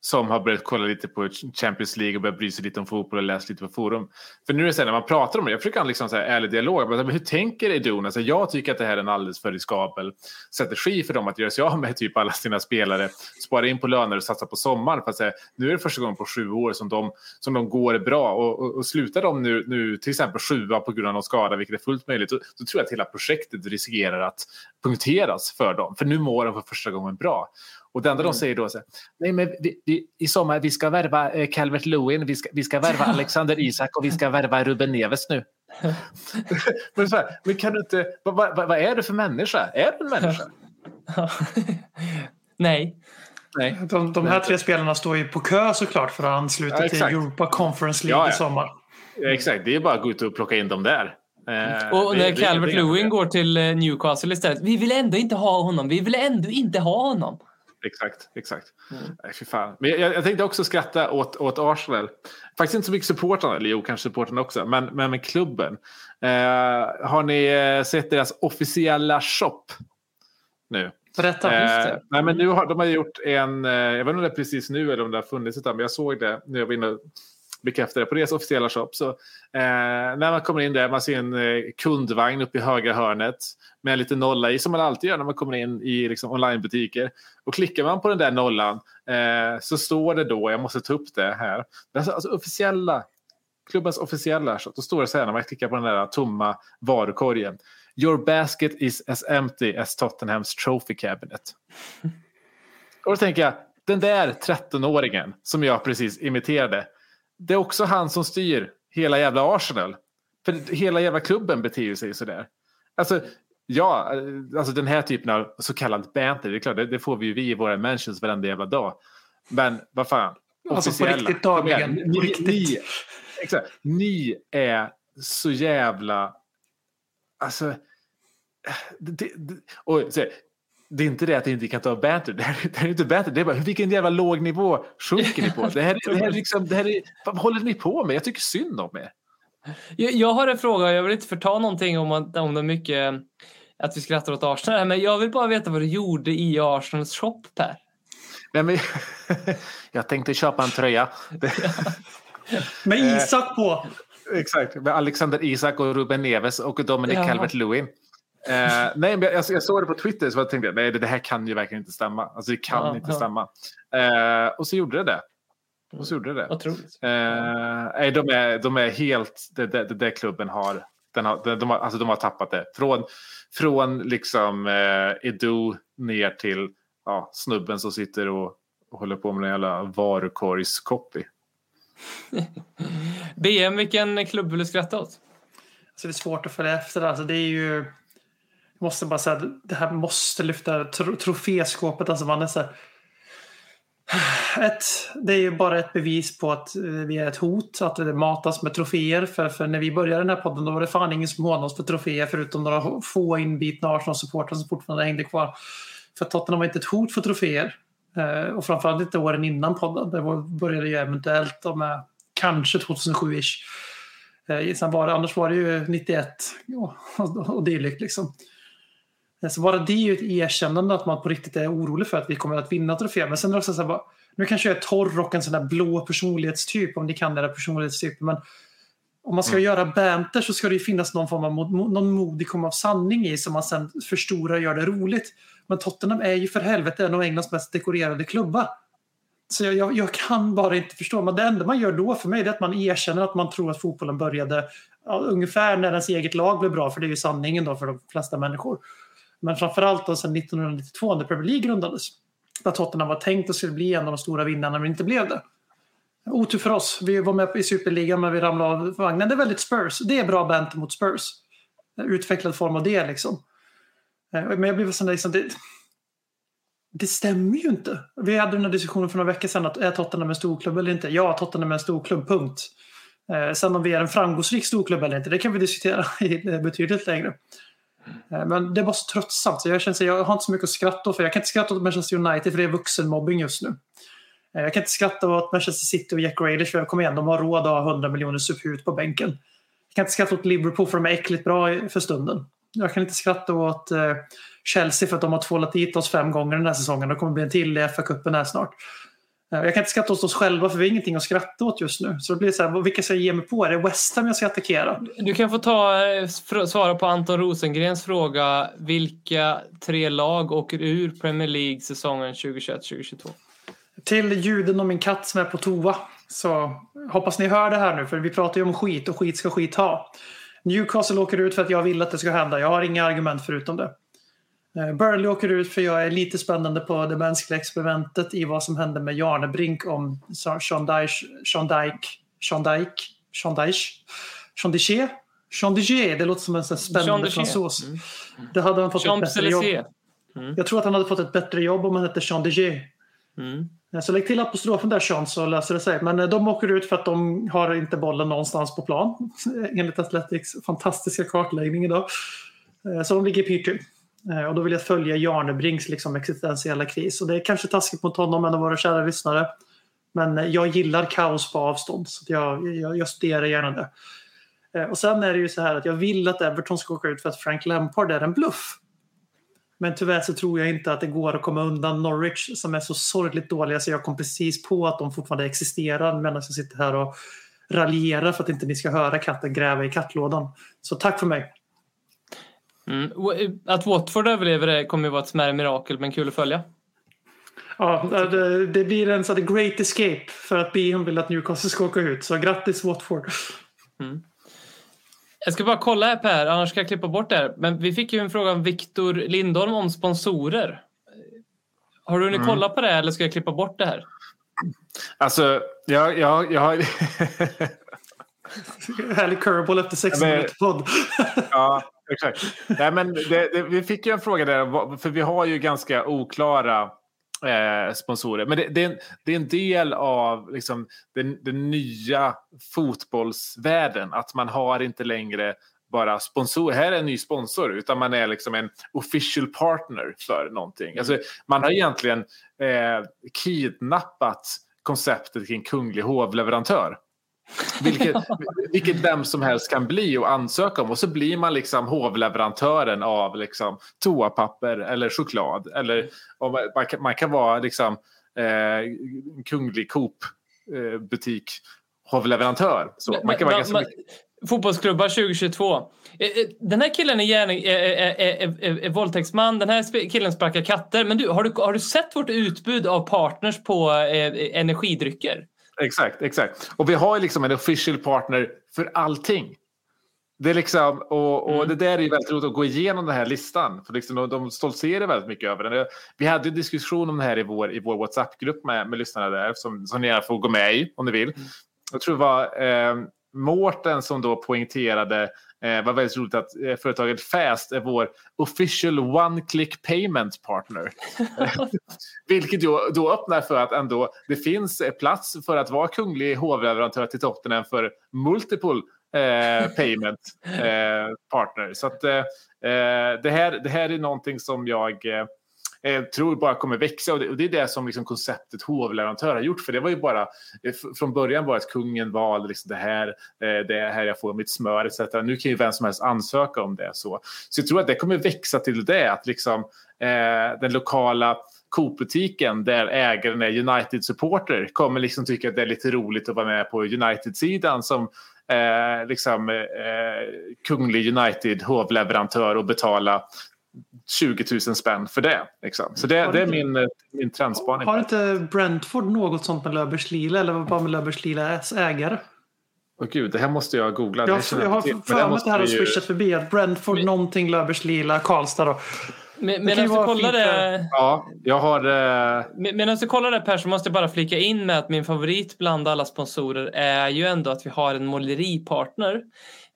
som har börjat kolla lite på Champions League och börjat bry sig lite om fotboll och läst lite på forum. För nu är det så här, när man pratar om det, jag försöker ha en liksom så här ärlig dialog, men hur tänker Idun? Alltså, jag tycker att det här är en alldeles för riskabel strategi för dem att göra sig av med typ alla sina spelare, spara in på löner och satsa på sommaren. För att säga, nu är det första gången på sju år som de, som de går bra och, och, och slutar de nu, nu till exempel sjua på grund av någon skada, vilket är fullt möjligt, då, då tror jag att hela projektet riskerar att punkteras för dem. För nu mår de för första gången bra. Och det enda de säger då är nej men vi, vi, i sommar vi ska värva eh, Calvert Lewin, vi ska, vi ska värva Alexander Isak och vi ska värva Ruben Neves nu. men, så här, men kan du inte, vad, vad, vad är du för människa? Är du en människa? Nej. Nej. De, de här tre spelarna står ju på kö såklart för att ansluta Ja, till. Europa Conference League Ja, ja. i sommar. Ja, Exakt, det är bara att gå ut och plocka in dem där. Eh, Och det- när Calvert Lewin går till eh, Newcastle istället. Vi vill ändå inte ha honom. Vi vill ändå inte ha honom. Exakt, exakt. Mm. Nej, fy fan. Men jag, jag tänkte också skratta åt, åt Arsenal. Faktiskt inte så mycket supportrarna, eller jo, kanske supportrarna också, men, men med klubben. Eh, har ni eh, sett deras officiella shop nu? Berätta. Eh, nej, men nu har de har gjort en, eh, jag vet inte om det är precis nu eller om det har funnits ett men jag såg det när jag var inne och bekräftade på deras officiella shop. Så, eh, när man kommer in där, man ser en eh, kundvagn uppe i högra hörnet med en liten nolla i, som man alltid gör när man kommer in i liksom, onlinebutiker. Och klickar man på den där nollan eh, så står det då, jag måste ta upp det här, alltså, alltså officiella, klubbens officiella shop, då står det så här när man klickar på den där tomma varukorgen. Your basket is as empty as Tottenhams trophy cabinet. Och då tänker jag, den där 13-åringen som jag precis imiterade, det är också han som styr hela jävla Arsenal. För hela jävla klubben beter sig sådär. Alltså, ja, alltså den här typen av så kallad banter, det är klart, det, det får vi ju vi i våra mentions varenda jävla dag. Men vad fan, Alltså, på officiella. riktigt dagligen, Ni, riktigt. ni, exakt, ni är så jävla... Alltså... Det, det, och, så, det är inte det att ni inte kan ta banter. Det här, det här är inte banter. Det är bara vilken jävla låg nivå sjunker ni på? Det här, det här, är liksom, det här är, vad håller ni på med? Jag tycker synd om er. Jag, jag har en fråga. Jag vill inte förta någonting om, att, om det mycket att vi skrattar åt Arsenal. Men jag vill bara veta vad du gjorde i Arsenals shop, Per. Nej, men, jag tänkte köpa en tröja. Med Eh, Isak på! Exakt, med Alexander Isak och Ruben Neves och Dominic Jaha. Calvert-Lewin. Eh, nej, men jag, jag såg det på Twitter så jag tänkte nej, det, det här kan ju verkligen inte stämma. Alltså det kan Ja, inte ja. stämma. Eh, och så gjorde det det. Och så gjorde det. Otroligt. Eh, nej, de, är, de är helt, det, det, det klubben har, den har de, de har, alltså de har tappat det. Från, från liksom eh, Edu ner till ja, snubben som sitter och, och håller på med en jävla varukorgskopy. BM, vilken klubb vill du skratta åt? Så det är svårt att följa efter. Alltså det är ju... Jag måste bara säga att det här måste lyfta tro, troféskåpet. Alltså man är så här, ett, det är ju bara ett bevis på att eh, vi är ett hot, att det matas med troféer. För, för när vi började den här podden då var det fan ingen som hånade oss för troféer förutom några få inbitna Arsenal-supportrar som fortfarande hängde kvar. För Tottenham var inte ett hot för troféer. Eh, och framförallt inte åren innan podden. Det var, började ju eventuellt då med kanske 2007-ish. Eh, sen var det, annars var det ju 91 ja, och, och dylikt liksom. Eh, Så bara det är ju ett erkännande att man på riktigt är orolig för att vi kommer att vinna troféer. Men sen är det också så här bara, nu kanske jag är torr och en sån där blå personlighetstyp om ni kan era personlighetstyper. Men om man ska göra banter så ska det ju finnas någon form av mod, någon modikum av sanning i som man sen förstorar och gör det roligt. Men Tottenham är ju för helvete en av Englands mest dekorerade klubbar. Så jag, jag, jag kan bara inte förstå. Men det enda man gör då för mig är att man erkänner att man tror att fotbollen började ja, ungefär när ens eget lag blev bra. För det är ju sanningen då för de flesta människor. Men framförallt då sedan 1992 när Premier League grundades. Där Tottenham var tänkt att skulle bli en av de stora vinnarna men inte blev det. Otur för oss. Vi var med i Superligan men vi ramlade av vagnen. Det är väldigt Spurs. Det är bra banter mot Spurs. Utvecklad form av det liksom. Eh, men jag blev sån där, liksom, det, det stämmer ju inte. Vi hade den här diskussionen för några veckor sedan. Att är Tottenham en storklubb eller inte? Ja, Tottenham är en storklubb, punkt. Eh, sen om vi är en framgångsrik storklubb eller inte, det kan vi diskutera betydligt längre. Eh, men det var så tröttsamt. Så jag, känner, jag har inte så mycket att skratta åt. För jag kan inte skratta åt Manchester United för det är vuxenmobbing just nu. Eh, jag kan inte skratta åt Manchester City och Jack Grealish för kom igen, de har råd att ha 100 miljoner superhut på bänken. Jag kan inte skratta åt Liverpool för de är äckligt bra för stunden. Jag kan inte skratta åt eh, Chelsea för att de har tvålat hit oss fem gånger den här säsongen. Det kommer bli en till i FA-cupen här snart. Eh, Jag kan inte skratta åt oss själva för vi har ingenting att skratta åt just nu. Så det blir så här, vilka ska jag ge mig på? Är det West Ham jag ska attackera? Du kan få ta, eh, svara på Anton Rosengrens fråga. Vilka tre lag åker ur Premier League säsongen 2021-2022? Till ljuden och min katt som är på toa. Så hoppas ni hör det här nu, för vi pratar ju om skit och skit ska skit ha. Newcastle åker ut för att jag vill att det ska hända. Jag har inga argument förutom det. Eh, Burnley åker ut för jag är lite spännande på det mänskliga experimentet i vad som hände med Jarnebrink om Sean Dyche, Sean Dyke, Sean Dyke, Sean Dyche, Sean Dyche, Sean Dyche, det låter som en Jean spännande fransos. Det hade han fått ett bättre jobb. Champs-Élysées. Jag tror att han hade fått ett bättre jobb om han hette Jean Dyche. Mm. Eh, Så lägg till apostrofen där Sean så löser det sig. Men eh, de åker ut för att de har inte bollen någonstans på plan. Enligt Athletics fantastiska kartläggning idag. Så de ligger i P2. Eh, och då vill jag följa Jarnebrinks liksom existentiella kris. Och det är kanske taskigt mot honom, en av våra kära lyssnare. Men eh, jag gillar kaos på avstånd, så jag, jag, jag studerar gärna det. Eh, och sen är det ju så här att jag vill att Everton ska åka ut för att Frank Lampard är en bluff. Men tyvärr så tror jag inte att det går att komma undan Norwich som är så sorgligt dåliga så jag kom precis på att de fortfarande existerar medan jag sitter här och raljerar för att inte ni ska höra katten gräva i kattlådan. Så tack för mig. Mm. W- Att Watford överlever det kommer ju vara ett smärre mirakel, men kul att följa. Ja, det, det blir en sån great escape för att Bion vill att Newcastle ska åka ut. Så grattis Watford. Jag ska bara kolla här Per, annars ska jag klippa bort det här. Men vi fick ju en fråga av Viktor Lindholm om sponsorer. Har du hunnit kolla på det eller ska jag klippa bort det här? Alltså, jag, jag, jag har... Härlig curveball efter sex Men- minuter podd. ja, exakt. Nej, men det, det, vi fick ju en fråga där, för vi har ju ganska oklara eh, sponsorer. Men det, det, är en, det är en del av liksom, den, den nya fotbollsvärlden. Att man har inte längre bara sponsor. Här är en ny sponsor, utan man är liksom en official partner för någonting. Alltså, man har egentligen eh, kidnappat konceptet kring kunglig hovleverantör. Vilket, vilket vem som helst kan bli och ansöka om. Och så blir man liksom hovleverantören av liksom toapapper eller choklad. Eller man, man, kan, man kan vara liksom eh, kunglig Coop-butik hovleverantör. Så man kan vara ganska mycket. Fotbollsklubbar 2022. Eh, eh, Den här killen är, gärna, är, våldtäktsman, den här killen sparkar katter. Men du, har du, har du sett vårt utbud av partners på eh, energidrycker? Exakt, exakt. Och vi har ju liksom en official partner för allting. Det är liksom, och, och Mm. det där är väldigt roligt att gå igenom den här listan. För liksom, de, de stoltserar väldigt mycket över den. Vi hade en diskussion om det här i vår, i vår WhatsApp-grupp med, med lyssnarna där, som, som ni får gå med i om ni vill. Jag tror det var eh, Mårten som då poängterade eh, var väldigt roligt att eh, företaget Fast är vår official one-click payment partner. Vilket då, då öppnar för att ändå det finns eh, plats för att vara kunglig hovleverantör till Tottenham för multiple eh, payment partner. Så att, det, här, det här är någonting som jag eh, tror bara kommer växa och det, och det är det som liksom konceptet hovleverantör har gjort. För det var ju bara eh, från början bara att kungen valde liksom det här, eh, det är här jag får mitt smör etc. Nu kan ju vem som helst ansöka om det. Så, så jag tror att det kommer växa till det att liksom eh, den lokala Coop-butiken där ägaren är United-supporter kommer liksom tycka att det är lite roligt att vara med på United-sidan som eh, liksom, eh, kunglig United hovleverantör och betala 20 000 spänn för det. Liksom. Så det, det är inte- min, eh, min trendspaning. Har inte Brentford något sånt med Löfbergs Lila eller bara med Löfbergs Lilas ägare? Åh gud, det här måste jag googla. Jag, jag har men för mig att det här har ju- swishat förbi att Brentford någonting Löfbergs Lila Karlstad då. Men, medan du kollar det... Ja, jag har... Eh, Med- Medan du kollar det Per så måste jag bara flika in med att min favorit bland alla sponsorer är ju ändå att vi har en måleripartner.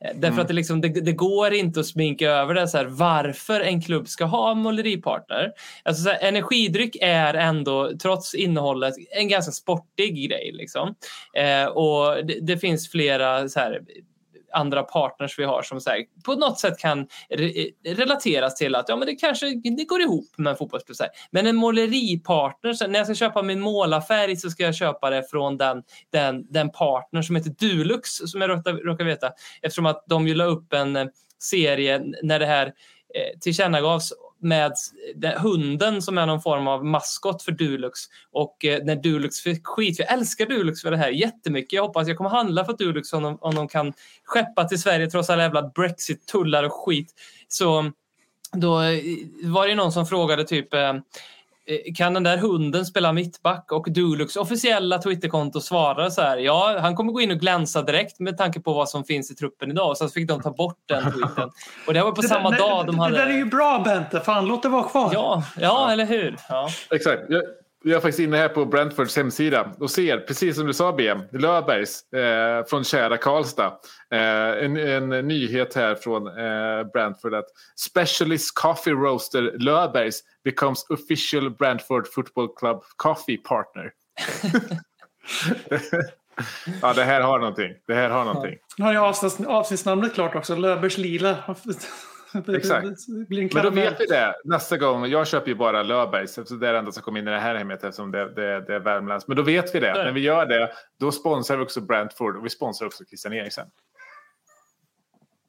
Eh, Därför Mm. att det, liksom, det, det går inte att sminka över det så här, varför en klubb ska ha måleripartner. Alltså, så här, energidryck är ändå, trots innehållet, en ganska sportig grej. Liksom. Eh, och det, det finns flera så här, andra partners vi har som så här, på något sätt kan re relateras till att ja, men det kanske det går ihop med en fotbollsklubb. Men en måleripartner, så när jag ska köpa min målarfärg så ska jag köpa det från den, den, den partner som heter Dulux som jag råkar, råkar veta eftersom att de ju la upp en eh, serie när det här eh, tillkännagavs med den, hunden som är någon form av maskot för Dulux och eh, när Dulux fick skit. Jag älskar Dulux för det här jättemycket. Jag hoppas jag kommer handla för Dulux om de, om de kan skeppa till Sverige trots alla jävla Brexit-tullar och skit. Så då eh, var det någon som frågade typ eh, kan den där hunden spela mittback? Och Dulux officiella Twitterkonto svarade så här. Ja, han kommer gå in och glänsa direkt med tanke på vad som finns i truppen idag. Och så fick de ta bort den tweeten. Och det var på Det samma där, dag det, de hade... Det där är ju bra Bente, fan låt det vara kvar. Ja, ja, eller hur? Ja. Exakt. Jag, är faktiskt inne här på Brentfords hemsida och ser, precis som du sa BM, Löfbergs eh, från kära Karlstad. Eh, en, en nyhet här från eh, Brentford att Specialist Coffee Roaster Löfbergs becomes official Brentford Football Club coffee partner. ja, det här har någonting. Det här har någonting. Nu har jag avsnitts, avsnittsnamnet klart också, Löfbergs Lila. Exakt. Men då vet vi det nästa gång. Jag köper ju bara Löfbergs. eftersom Det är det enda som kommer in i det här hemmet eftersom det, det, det är Värmlands. Men då vet vi det. Nej. När vi gör det, då sponsrar vi också Brentford och vi sponsrar också Christian Eriksen.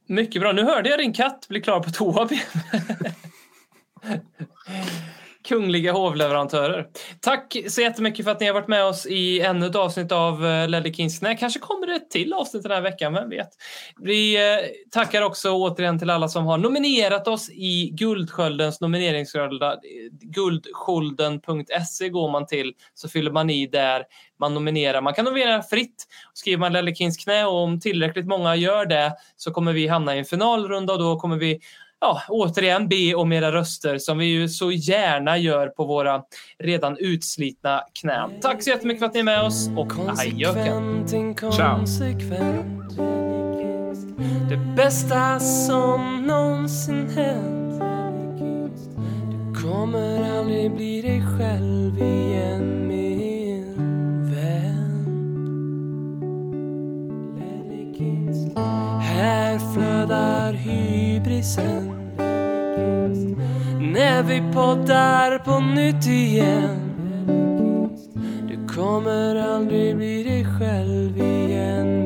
Mycket bra. Nu hörde jag din katt bli klar på toa. Kungliga hovleverantörer. Tack så jättemycket för att ni har varit med oss i ännu ett avsnitt av eh, uh, Ledley Kings knä. Kanske kommer det ett till avsnitt den här veckan, vem vet? Vi eh, tackar också återigen till alla som har nominerat oss i Guldsköldens nomineringsrunda. Guldskölden.se går man till så fyller man i där man nominerar. Man kan nominera fritt. Skriver man Ledley Kings knä och om tillräckligt många gör det så kommer vi hamna i en finalrunda och då kommer vi ja, återigen be om era röster som vi ju så gärna gör på våra redan utslitna knän. Tack så jättemycket för att ni är med oss och adjöken. Ciao. Det bästa som någonsin hänt. Du kommer aldrig bli dig själv igen Här flödar hybrisen. När vi poddar på nytt igen. Du kommer aldrig bli dig själv igen